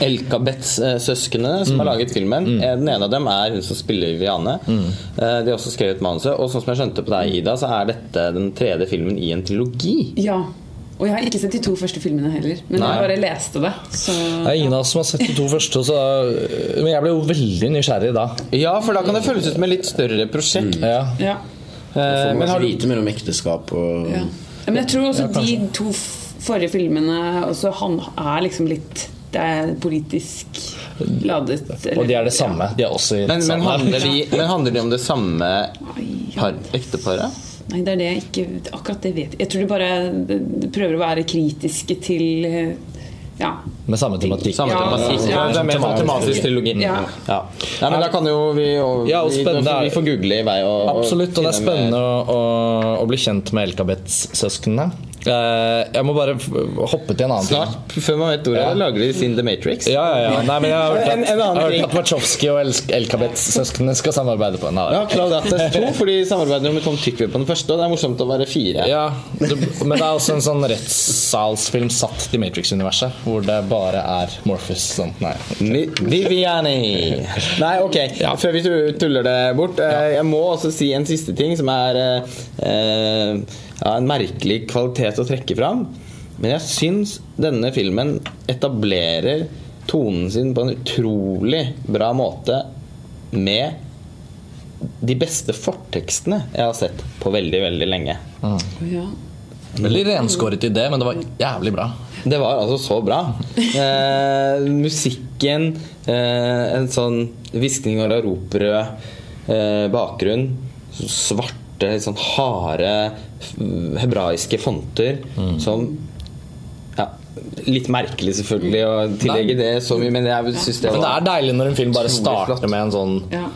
Elkabets-søsknene som har laget filmen, Mm. den ene av dem er hun som spiller Viviane. Mm. De har også skrevet manuset. Og sånn som jeg skjønte på deg, Ida, så er dette den tredje filmen i en trilogi. Ja. Og jeg har ikke sett de to første filmene heller, men Nei. jeg bare leste det. Så Det er ingen av oss som har sett de to første, så, men jeg ble jo veldig nysgjerrig da. Ja, for da kan det føles ut som et litt større prosjekt. Ja. ja. Eh, Får Men har du lite mellom ekteskap og ja. Men jeg tror også de to forrige filmene også, Han er liksom litt Det er politisk ladet. eller- Og de er det samme. De er også i men, men, handler de, <laughs> men handler de om det samme par, ekteparet? Nei, det er det jeg ikke Akkurat det vet jeg. Jeg tror de bare prøver å være kritiske til eh, Ja. Med samme tematikk. Samme tematikk. ja. Det er mer sånn tematisk trilogi. Ja. Ja. Nei, men da kan jo vi og, Ja, og vi, spennende vi får google i vei. Og, og Absolutt, og det er spennende å, å, å bli kjent med Elkabets-søsknene. Eh, jeg må bare hoppe til en annen ting. Snart, før man vet ordet, Ja. lager de sin The Matrix. Ja, ja, ja. Nei, men jeg har hørt at, en annen jeg har hørt at Wachowski og El- Elkabets-søsknene skal samarbeide på en. av Ja, Cloud Atlas 2, for de samarbeider med Tom Tykver på den første, og det er morsomt å være fire. Ja, det, men det er også en sånn rettssalsfilm satt til Matrix-universet, hvor det bare er Morpheus. Sånn, nei. Viviani. Nei, ok. Ja. Før vi tuller det bort. eh, Jeg må også si en siste ting som er eh, eh, ja, en merkelig kvalitet å trekke fram. Men jeg syns denne filmen etablerer tonen sin på en utrolig bra måte med de beste fortekstene jeg har sett på veldig, veldig lenge. ja. Veldig renskåret idé, men det var jævlig bra. Det var altså så bra. <laughs> Eh, musikken, eh, en sånn hviskning av roprød eh, bakgrunn, svarte, litt sånn harde hebraiske fonter som ja, Litt merkelig, selvfølgelig, å tillegge det så mye, men jeg syns det Men det er deilig når en film bare starter flott. med en sånn Ja.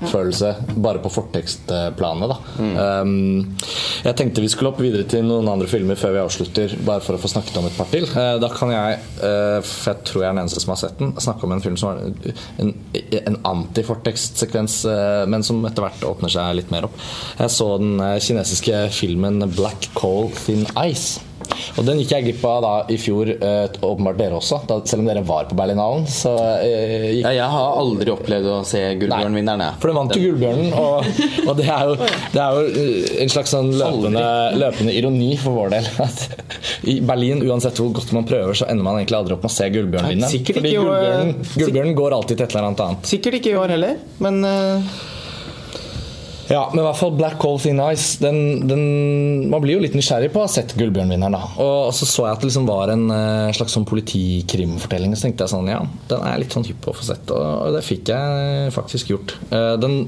Wow-følelse, bare på fortekstplanet. Da. Um, jeg tenkte vi skulle hoppe videre til noen andre filmer før vi avslutter, bare for å få snakket om et par til. Uh, da kan jeg, uh, for jeg tror jeg er den eneste som har sett den, snakke om en film som har en, en antifortekstsekvens, uh, men som etter hvert åpner seg litt mer opp. Jeg så den kinesiske filmen 'Black Coal Thin Ice'. Og den gikk jeg glipp av da i fjor, eh, åpenbart dere også. Da, selv om dere var på Berlinalen. Så eh, gikk ja, Jeg har aldri opplevd å se Gullbjørnvinneren. jeg. for den vant jo Gullbjørnen, og, og det, er jo, det er jo eh, en slags sånn løpende, løpende ironi for vår del. At I Berlin, uansett hvor godt man prøver, så ender man egentlig aldri opp med å se Gullbjørnvinneren. Fordi Gullbjørnen, Gullbjørnen går alltid til et eller annet annet. Sikkert ikke i år heller, men eh, Ja, men i hvert fall Black Hole Thin Ice den, den, Man blir jo litt nysgjerrig på å ha sett Gullbjørnvinneren. da Og så så jeg at det liksom var en eh, slags sånn politikrimfortelling. Så tenkte jeg sånn, ja, den er litt sånn hypp på å få sett. Og det fikk jeg faktisk gjort. Eh, Den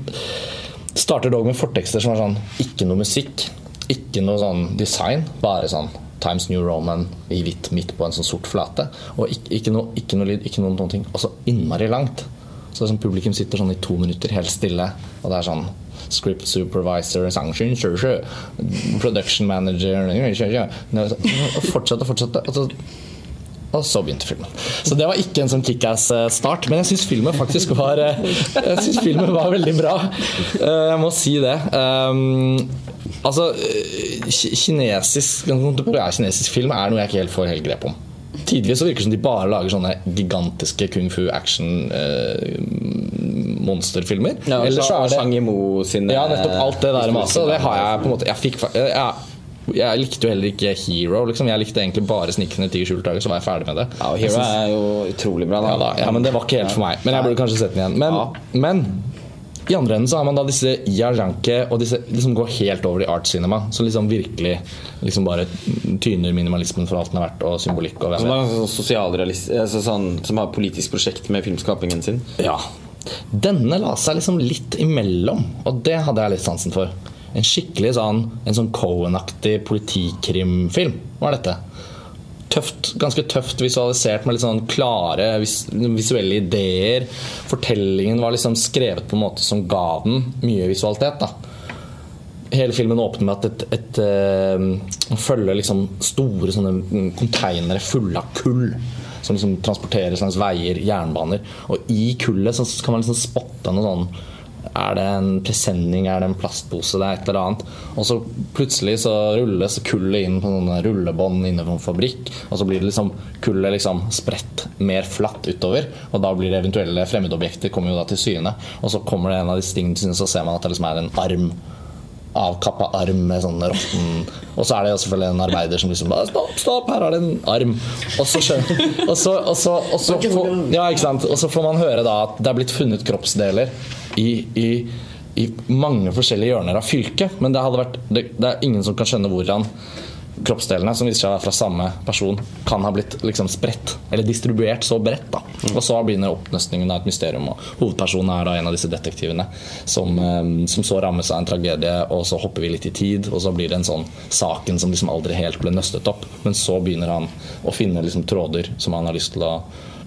starter dog med fortekster som er sånn Ikke noe musikk, ikke noe sånn design. Bare sånn Times New Roman i hvitt midt på en sånn sort flate. Og ikke, ikke, noe, ikke noe lyd, ikke noen noen ting. Og så innmari langt. Så sånn publikum sitter sånn i to minutter helt stille, og det er sånn Script supervisor, sanction, production manager. Og fortsette og fortsette. Og så, og så begynte filmen. Så det var ikke en sånn kickass-start. Men jeg syns filmen faktisk var eh, Jeg synes filmen var veldig bra. Eh, Jeg må si det. Um, altså eh, Kinesisk kinesisk film er noe jeg ikke helt får helt grep om. Tidvis så virker det som de bare lager sånne gigantiske kung fu action eh, monsterfilmer. ja, Eller så er det Chang Yimou sine ja, nettopp alt det der maset. Det har jeg på en måte Jeg, fikk, jeg, jeg likte jo heller ikke Hero. Liksom. Jeg likte egentlig bare 'Snikende tiger skjult dager', så var jeg ferdig med det. Ja, og Hero synes- er jo utrolig bra. Da. ja, da, ja, men det var ikke helt for meg. Men jeg burde kanskje sett den igjen. Men, men i andre enden så har man da disse Yajanke og disse liksom går helt over i art cinema. Så liksom virkelig liksom bare tyner minimalismen for alt den er verdt, og symbolikk og hvem Som vet. har sånn altså sånn, Som har politisk prosjekt med filmskapingen sin. Ja. Denne la seg liksom litt imellom, og det hadde jeg litt sansen for. En skikkelig sånn En sånn Cohen-aktig politikrimfilm var dette. Tøft, ganske tøft visualisert med litt sånn klare vis visuelle ideer. Fortellingen var liksom skrevet på en måte som ga den mye visualitet. da Hele filmen åpner med at et, et, et følger liksom store sånne konteinere fulle av kull. Som liksom transporteres langs veier, jernbaner. Og i kullet så kan man liksom spotte noe sånn er det en presenning, er det en plastpose, det er et eller annet. Og så plutselig så rulles kullet inn på noen rullebånd inne på en fabrikk. Og så blir det liksom kullet liksom spredt mer flatt utover. Og da blir det eventuelle fremmedobjekter kommer jo da til syne. Og så kommer det en av disse tingene til syne, så ser man at det liksom er en arm. Avkappa arm med sånn råtten Og så er det jo selvfølgelig en arbeider som liksom bare Stopp, stopp, her er det en arm. Og så, og så, og så, og så, får, ja, man høre da at det er blitt funnet kroppsdeler i, i, i mange forskjellige hjørner av fylket. Men det, vært, det, det, er ingen som kan skjønne hvordan kroppsdelene, som viser seg å være fra samme person, kan ha blitt liksom spredt, eller distribuert så bredt. da. Mm. Og så begynner oppnøstningen av et mysterium, og hovedpersonen er da en av disse detektivene som, som, så rammes av en tragedie, og så hopper vi litt i tid, og så blir det en sånn saken som liksom aldri helt ble nøstet opp. Men så begynner han å finne liksom tråder som han har lyst til å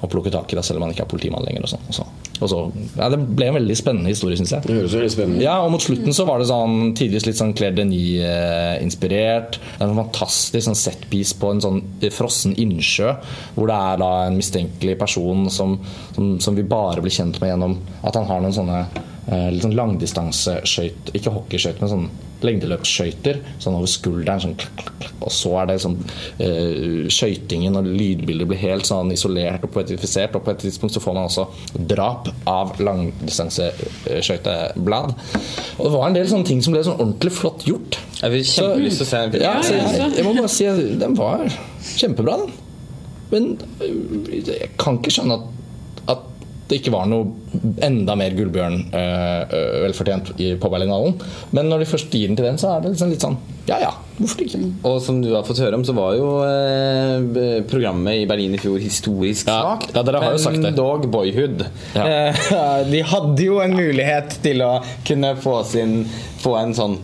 å plukke tak i, da, selv om han ikke er politimann lenger. Og sånn. Og så. Så ja, det ble en veldig spennende historie, syns jeg. Det høres veldig spennende Ja, og Mot slutten så var det sånn tidvis litt sånn Claire Denis-inspirert. Det er en fantastisk sånn setpiece på en sånn frossen innsjø, hvor det er da en mistenkelig person som, som, som vi bare blir kjent med gjennom at han har noen sånne eh, litt sånn langdistanseskøyt, ikke hockeyskøyt, men sånn lengdeløpsskøyter sånn over skulderen. Sånn, og så er det sånn uh, skøytingen og lydbildet blir helt sånn isolert og poetifisert. Og på et tidspunkt så får man også drap av langdistanseskøyteblad. Og det var en del sånne ting som ble sånn ordentlig flott gjort. Jeg vil kjempelyst til å se den Ja, jeg, jeg, må bare si at den var kjempebra, den. Men jeg kan ikke skjønne at det ikke var noe enda mer Gullbjørn øh, velfortjent på Berlinhallen. Men når de først gir den til den, så er det liksom litt sånn ja ja, hvorfor ikke? Og som du har fått høre om, så var jo eh, programmet i Berlin i fjor historisk svakt. Ja, ja, dere har jo sagt det. Men dog Boyhood. Ja. <laughs> de hadde jo en mulighet til å kunne få, sin, få en sånn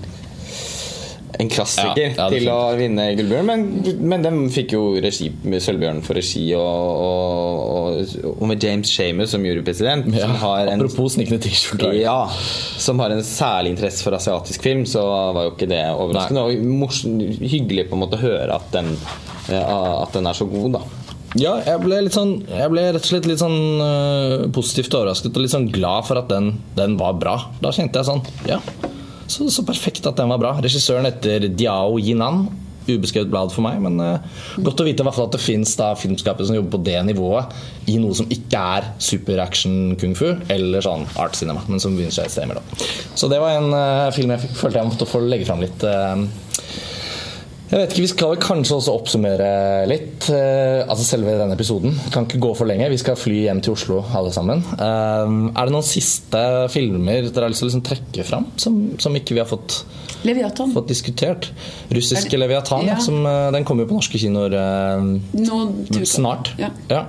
en klassiker ja, ja, til å vinne Gullbjørn. Men, men de fikk jo regi Sølvbjørn for regi, og, og, og, med James Shamer som jurypresident. Ja, apropos snikende T-skjorter. Ja, som har en særlig interesse for asiatisk film, så var jo ikke det overraskende. Og morsom, hyggelig på en måte å høre at den, at den er så god, da. Ja, jeg ble, sånn, jeg ble rett og slett litt sånn uh, positivt overrasket og litt sånn glad for at den, den var bra. Da kjente jeg sånn Ja, så, så, perfekt at den var bra. Regissøren heter Diao Yinan. Ubeskrevet blad for meg, men uh, godt å vite hvert fall at det fins filmskapere som jobber på det nivået i noe som ikke er super-action kung fu eller sånn art cinema, men som begynner seg et sted imellom. Så det var en uh, film jeg følte jeg måtte få legge fram litt. Uh, jeg vet ikke, Vi skal kanskje også oppsummere litt. Eh, altså selve denne episoden. Kan ikke gå for lenge. Vi skal fly hjem til Oslo alle sammen. Eh, er det noen siste filmer dere har lyst til å liksom trekke fram, som, som, ikke vi har fått, fått diskutert? Russiske det, Leviatan. Ja. Som, uh, den kommer jo på norske kinoer eh, snart. Ja. ja.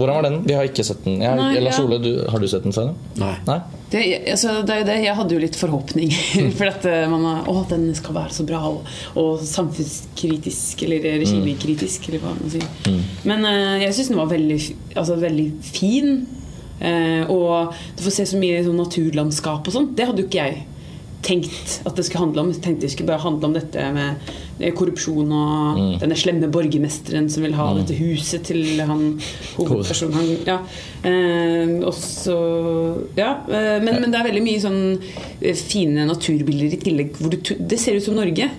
Hvordan var den? Vi har ikke sett den. Jeg, Nei, Lars Ole, du, har du sett den? Selv? Nei. Nei? Det, altså, det, det, jeg hadde jo litt forhåpninger. <laughs> for at eh, man Å, den skal være så bra og, og samfunnskritisk eller regimekritisk, eller hva man sier. Mm. Men uh, jeg syns den var veldig, altså, veldig fin. Uh, og du får se så mye sånn naturlandskap og sånn. Det hadde jo ikke jeg tenkt at det skulle handle om. Jeg tenkte det skulle bare handle om dette med korrupsjon og mm. denne slemme borgermesteren som vil ha mm. dette huset til han hovedpersonen. Han, ja. Eh, også, ja. Eh, men, men, det er veldig mye sånn eh, fine naturbilder i tillegg. Hvor du, det ser ut som Norge.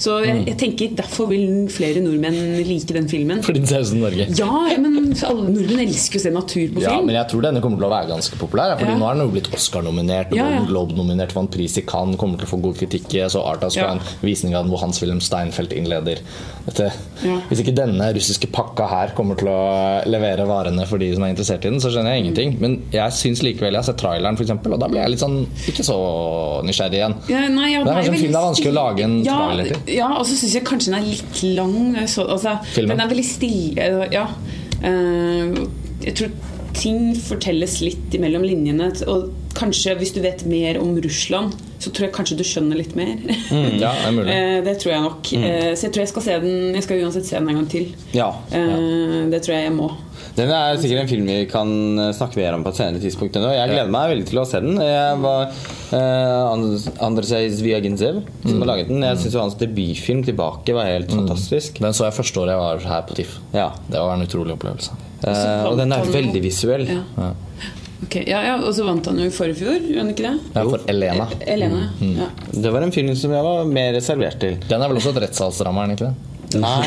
Så jeg, mm. jeg, tenker Derfor vil flere nordmenn like den filmen. Fordi den ser ut som Norge? Ja, men alle nordmenn elsker å se natur på film. Ja, men jeg tror denne kommer til å være ganske populær. Fordi ja. nå er den jo blitt Oscar-nominert og ja, ja. Globe-nominert en pris i Cannes. Kommer til å få god kritikk. Så Arta skal ha en visning av den hvor Hans-Wilhelm Steinfeld innleder. Dette. Hvis ikke denne russiske pakka her kommer til å levere varene for de som er interessert i den, så skjønner jeg ingenting. Men jeg syns likevel jeg har sett traileren, for eksempel, og da blir jeg litt sånn ikke så nysgjerrig igjen. Nei, det er kanskje en film det er vanskelig å lage en trailer til. Ja, og så syns jeg kanskje den er litt lang. Så, altså, Den er veldig stille. Ja. Uh, jeg tror ting fortelles litt imellom linjene. Og kanskje hvis du vet mer om Russland, så tror jeg kanskje du skjønner litt mer. Mm, ja, det er mulig. <laughs> Eh, det tror jeg nok. Mm. Så jeg tror jeg skal se den Jeg skal uansett se den en gang til. Ja. ja. Det tror jeg jeg må. Den er sikkert en film vi kan eh, snakke mer om på et senere tidspunkt. Nå. Jeg gleder meg veldig til å se den. Jeg var uh, And- Andrzej Zviagintsev som har laget den. Jeg syns hans debutfilm 'Tilbake' var helt fantastisk. Den så jeg første året jeg var her på TIFF. Ja. Det var en utrolig opplevelse. Uh, og den er veldig visuell. Ja. Ok, ja, ja, Og så vant han jo i forrige fjor, gjorde han ikke det? Ja, for Elena. Elena. Mm. Ja. Det var en film som jeg var mer reservert til. Den er vel også et rettssalsdrama, er den ikke det? Nei,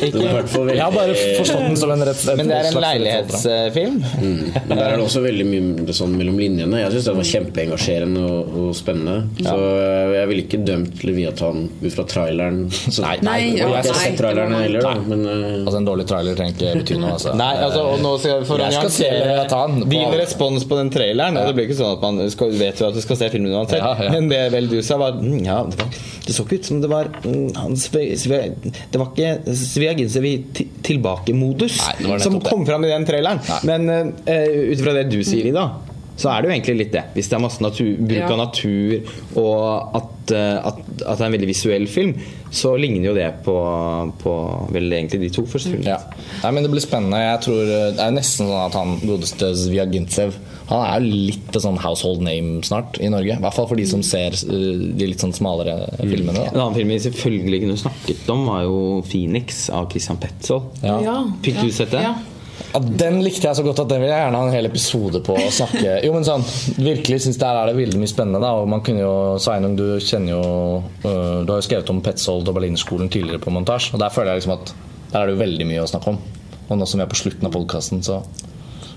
Det var i hvert fall Jeg har bare forstått den som en rett et Men det er en leilighetsfilm. Mm. Men der er det også veldig mye sånn mellom linjene. Jeg syns den var kjempeengasjerende og, og spennende. Så øh, jeg ville ikke dømt Leviathan ut fra traileren. Så, Nei, Nei, jeg har ikke sett traileren heller, da. Men uh, Altså En dårlig trailer trenger ikke bety noe. Altså. Nei, altså, og nå skal for Jeg skal se Leviathan din respons på den traileren. Ja. det blir ikke sånn at man skal, vet jo at du skal se filmen uansett. Ja, ja. Men det vel du sa, var mm, Ja, det, var, det så ikke ut som det var mm, han Sve- Sve- Det var ikke Sviagintsev i tilbake-modus som det. kom fram i den traileren. Nei. Men uh, ut ifra det du sier, Ida, så er det jo egentlig litt det. Hvis det er masse natur, bruk Ja. av natur, og at, eh, at, at det er en veldig visuell film, så ligner jo det på, på vel egentlig de to første filmene. Ja. Nei, men Det blir spennende. Jeg tror eh, Det er nesten sånn at han godeste Zviagintsev Han er jo litt sånn household name snart i Norge. I hvert fall for de som ser eh, de litt sånn smalere filmene. En annen film vi selvfølgelig kunne snakket om, var jo 'Phoenix' av Christian Petzold. Ja. Ja, Fikk du sett det? Ja. Ja, den likte jeg så godt at den vil jeg gjerne ha en hel episode på å snakke Jo, men sånn, Virkelig syns der er det veldig mye spennende. da Og man kunne jo, Sveinung, du kjenner jo øh, Du har jo skrevet om Petzold og Berlinerskolen tidligere på montasje. Og der føler jeg liksom at der er det jo veldig mye å snakke om. Og nå som vi er på slutten av podkasten, så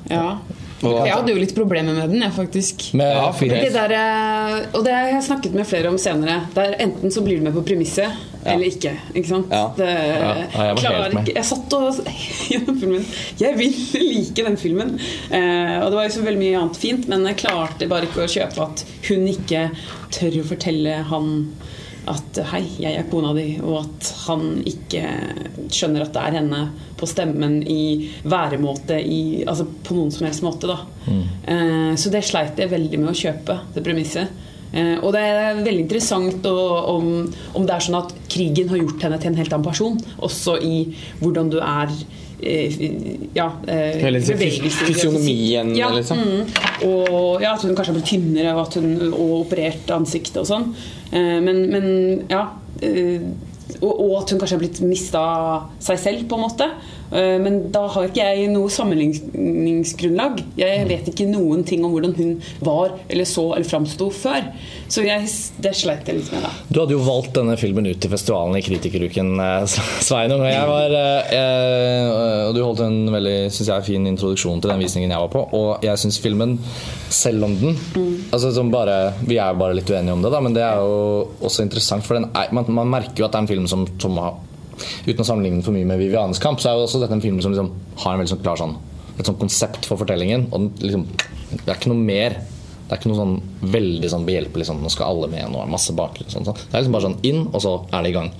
Ja. Jeg hadde jo litt problemer med den, jeg, faktisk. Med, Ja, Det der, eh, og det har jeg snakket med flere om senere. Der Enten så blir du med på premisset, eller ikke. ikke? Ja. Det, Ja, jeg med. Jeg satt og <laughs> gjennom filmen Jeg vil <laughs> like den filmen. Eh, og det var jo så veldig mye annet fint, men jeg klarte bare ikke å kjøpe at hun ikke tør å fortelle han at 'hei, jeg er kona di', og at han ikke skjønner at det er henne på stemmen, i væremåte, i, altså på noen som helst måte. da Eh, Så det sleit jeg veldig med å kjøpe, det premisset. Eh, og det er veldig interessant å, om, om det er sånn at krigen har gjort henne til en helt annen person, også i hvordan du er ja, eh, Hele fysionomien, ja, liksom. Mm, og ja, at hun kanskje har blitt tynnere og, at hun, og operert ansiktet og sånn. Eh, men, men ja eh, og, og at hun kanskje har blitt mista seg selv, på en måte. Eh, Men da har ikke jeg noe sammenligningsgrunnlag. Jeg vet ikke noen ting om hvordan hun var eller så eller framsto før. Så jeg, det sleit jeg litt med, da. Du hadde jo valgt denne filmen ut til festivalen i Kritikeruken, eh, <laughs> Sveinung. Og, jeg var, eh, og du holdt en veldig synes jeg, fin introduksjon til den visningen jeg var på. Og jeg syns filmen, selv om den altså, som bare, Vi er bare litt uenige om det, da, men det er jo også interessant. For den man, man merker jo at det er en film som, som har Uten å sammenligne for mye med Vivianes kamp, så er jo også dette en film som liksom har en veldig sånn klar sånn, et sånt konsept for fortellingen. Og liksom, det er ikke noe mer det er ikke noe sånn veldig sånn behjelpelig sånn, nå skal alle med, nå er masse bakgrunn. Sånn, sånn. Det er liksom bare sånn inn, og så er det i gang.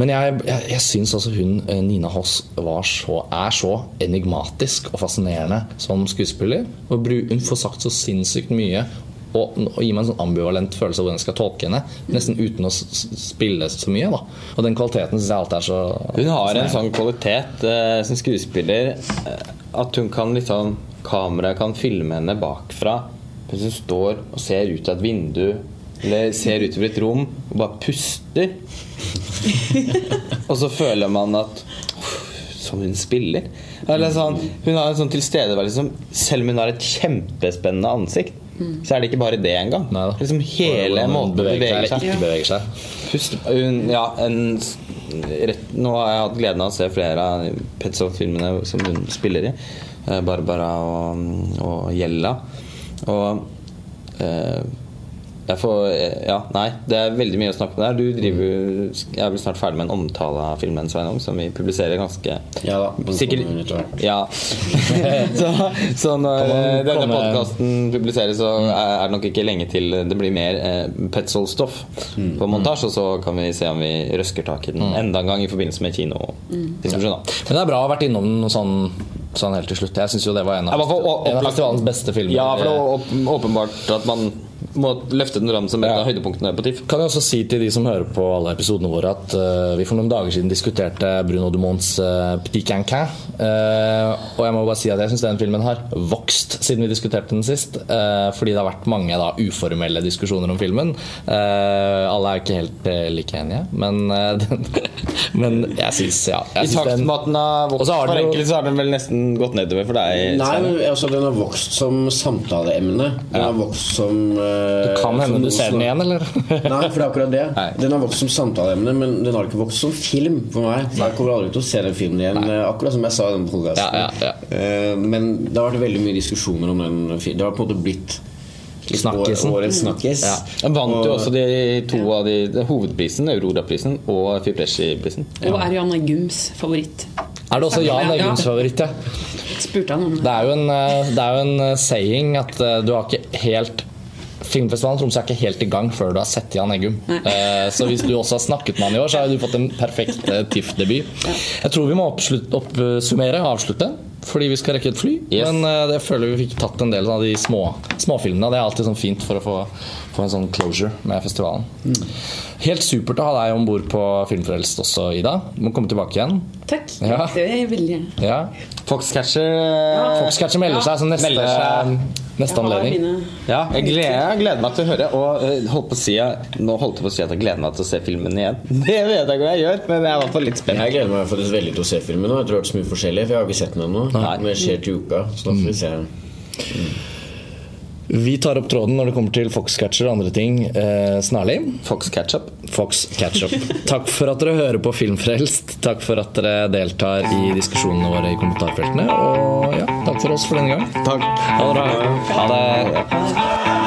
Men jeg, jeg, jeg syns også hun eh, Nina Hoss var så, er så enigmatisk og fascinerende som skuespiller. Og hun får sagt så sinnssykt mye. Og, og gir meg en sånn ambivalent følelse av hvordan jeg skal tolke henne. Nesten uten å spille så mye. da Og den kvaliteten syns jeg alltid er så Hun har en sånn kvalitet eh, som skuespiller eh, at hun kan liksom Kameraet kan filme henne bakfra mens hun står og ser ut av et vindu eller ser utover et rom og bare puster. <laughs> og så føler man at Som hun spiller. Eller sånn, hun har en sånn tilstedeværelse som Selv om hun har et kjempespennende ansikt, så er det ikke bare det engang. Liksom hele måten beveger seg ikke beveger seg. Pust, ja, en, rett, nå har jeg hatt gleden av å se flere av Petzold-filmene som hun spiller i. Eh, Barbara og, og Gjella. Og eh, får eh, Ja, nei, det er veldig mye å snakke om der. Du driver Jeg blir snart ferdig med en omtale av filmen Sveinung, som vi publiserer ganske Ja da, på Sikkert kommer etter. Ja. <laughs> så, så når man eh, denne podkasten publiseres, så er er det nok ikke lenge til det blir mer eh, Petzold-stoff på montasje. Og så kan vi se om vi røsker tak i den enda en gang i forbindelse med kinodistribusjon. da. Men det er bra å ha vært innom noe sånn sånn helt til slutt. Jeg syns jo det var en av, festivalens beste filmer. Ja, for det var åpenbart at man må løfte den fram som et Ja. av høydepunktene på TIFF. Kan jeg også si til de som hører på alle episodene våre, at uh, vi for noen dager siden diskuterte Bruno Dumonts uh, Petit Cancan. Uh, og jeg må bare si at jeg syns den filmen har vokst siden vi diskuterte den sist. eh, fordi det har vært mange da, uformelle diskusjoner om filmen. Eh, alle er ikke helt eh, like enige, men, eh, <laughs> den, men jeg syns ja. Jeg I takt med at den har vokst for enkelte, så har den vel nesten gått nedover for deg. Nei, altså, den har vokst som samtaleemne. Den har vokst som eh, kan hende du ser den igjen, eller? <laughs> Nei, for det er akkurat det. Nei. Den har vokst som samtaleemne, men den har ikke vokst som film for meg. Jeg kommer aldri til å se den filmen igjen, Nei. akkurat som jeg sa i den podkasten. Ja, ja, ja. Eh, Men det har vært veldig mye diskusjoner om den filmen. Det har på en måte blitt litt Snakkisen. Årets snakkis. Ja. Den vant jo også de to av de, de hovedprisen, Aurora-prisen og Fipresci-prisen. Og er Johanne Gums favoritt. Er det også Jan Ja. Eggums favoritt, ja? Spurte han om Det det. er jo en, eh, det er jo en eh, saying at eh, du har ikke helt Filmfestivalen Tromsø er ikke helt i gang før du har sett Jan Eggum. Eh, så hvis du også har snakket med han i år, så har du fått en perfekt eh, TIFF-debut. Jeg tror vi må oppsummere, avslutte, fordi vi skal rekke et fly. Yes. Men eh, jeg føler vi fikk tatt en del av de små, småfilmene. Det er alltid sånn fint for å få, få en sånn closure med festivalen. Helt supert å ha deg om bord på Filmfrelst også, Ida. Du må komme tilbake igjen. Takk. Ja. Det er jeg veldig gjerne. Ja. Foxcatcher ja. Foxcatcher melder seg som neste, Melder seg. Neste Jeg anledning. mine- Ja, jeg gleder, jeg gleder meg til å høre. Og eh, holdt på å si, nå holdt jeg på å si at jeg gleder meg til å se filmen igjen. <laughs> Det vet jeg ikke hva jeg gjør, men jeg er i hvert fall litt spent. Jeg gleder meg faktisk veldig til å se filmen. nå Jeg tror det er så mye forskjellig, for jeg har ikke sett den ennå. Men det skjer til uka, så da får vi se. Vi tar opp tråden når det kommer til Foxcatcher og andre ting eh, snarlig. Fox Ketchup. Fox Catch-up. Takk for at dere hører på Filmfrelst. Takk for at dere deltar i diskusjonene våre i kommentarfeltene. Og ja, takk for oss for denne gang. Takk. Ha det bra. Ha det.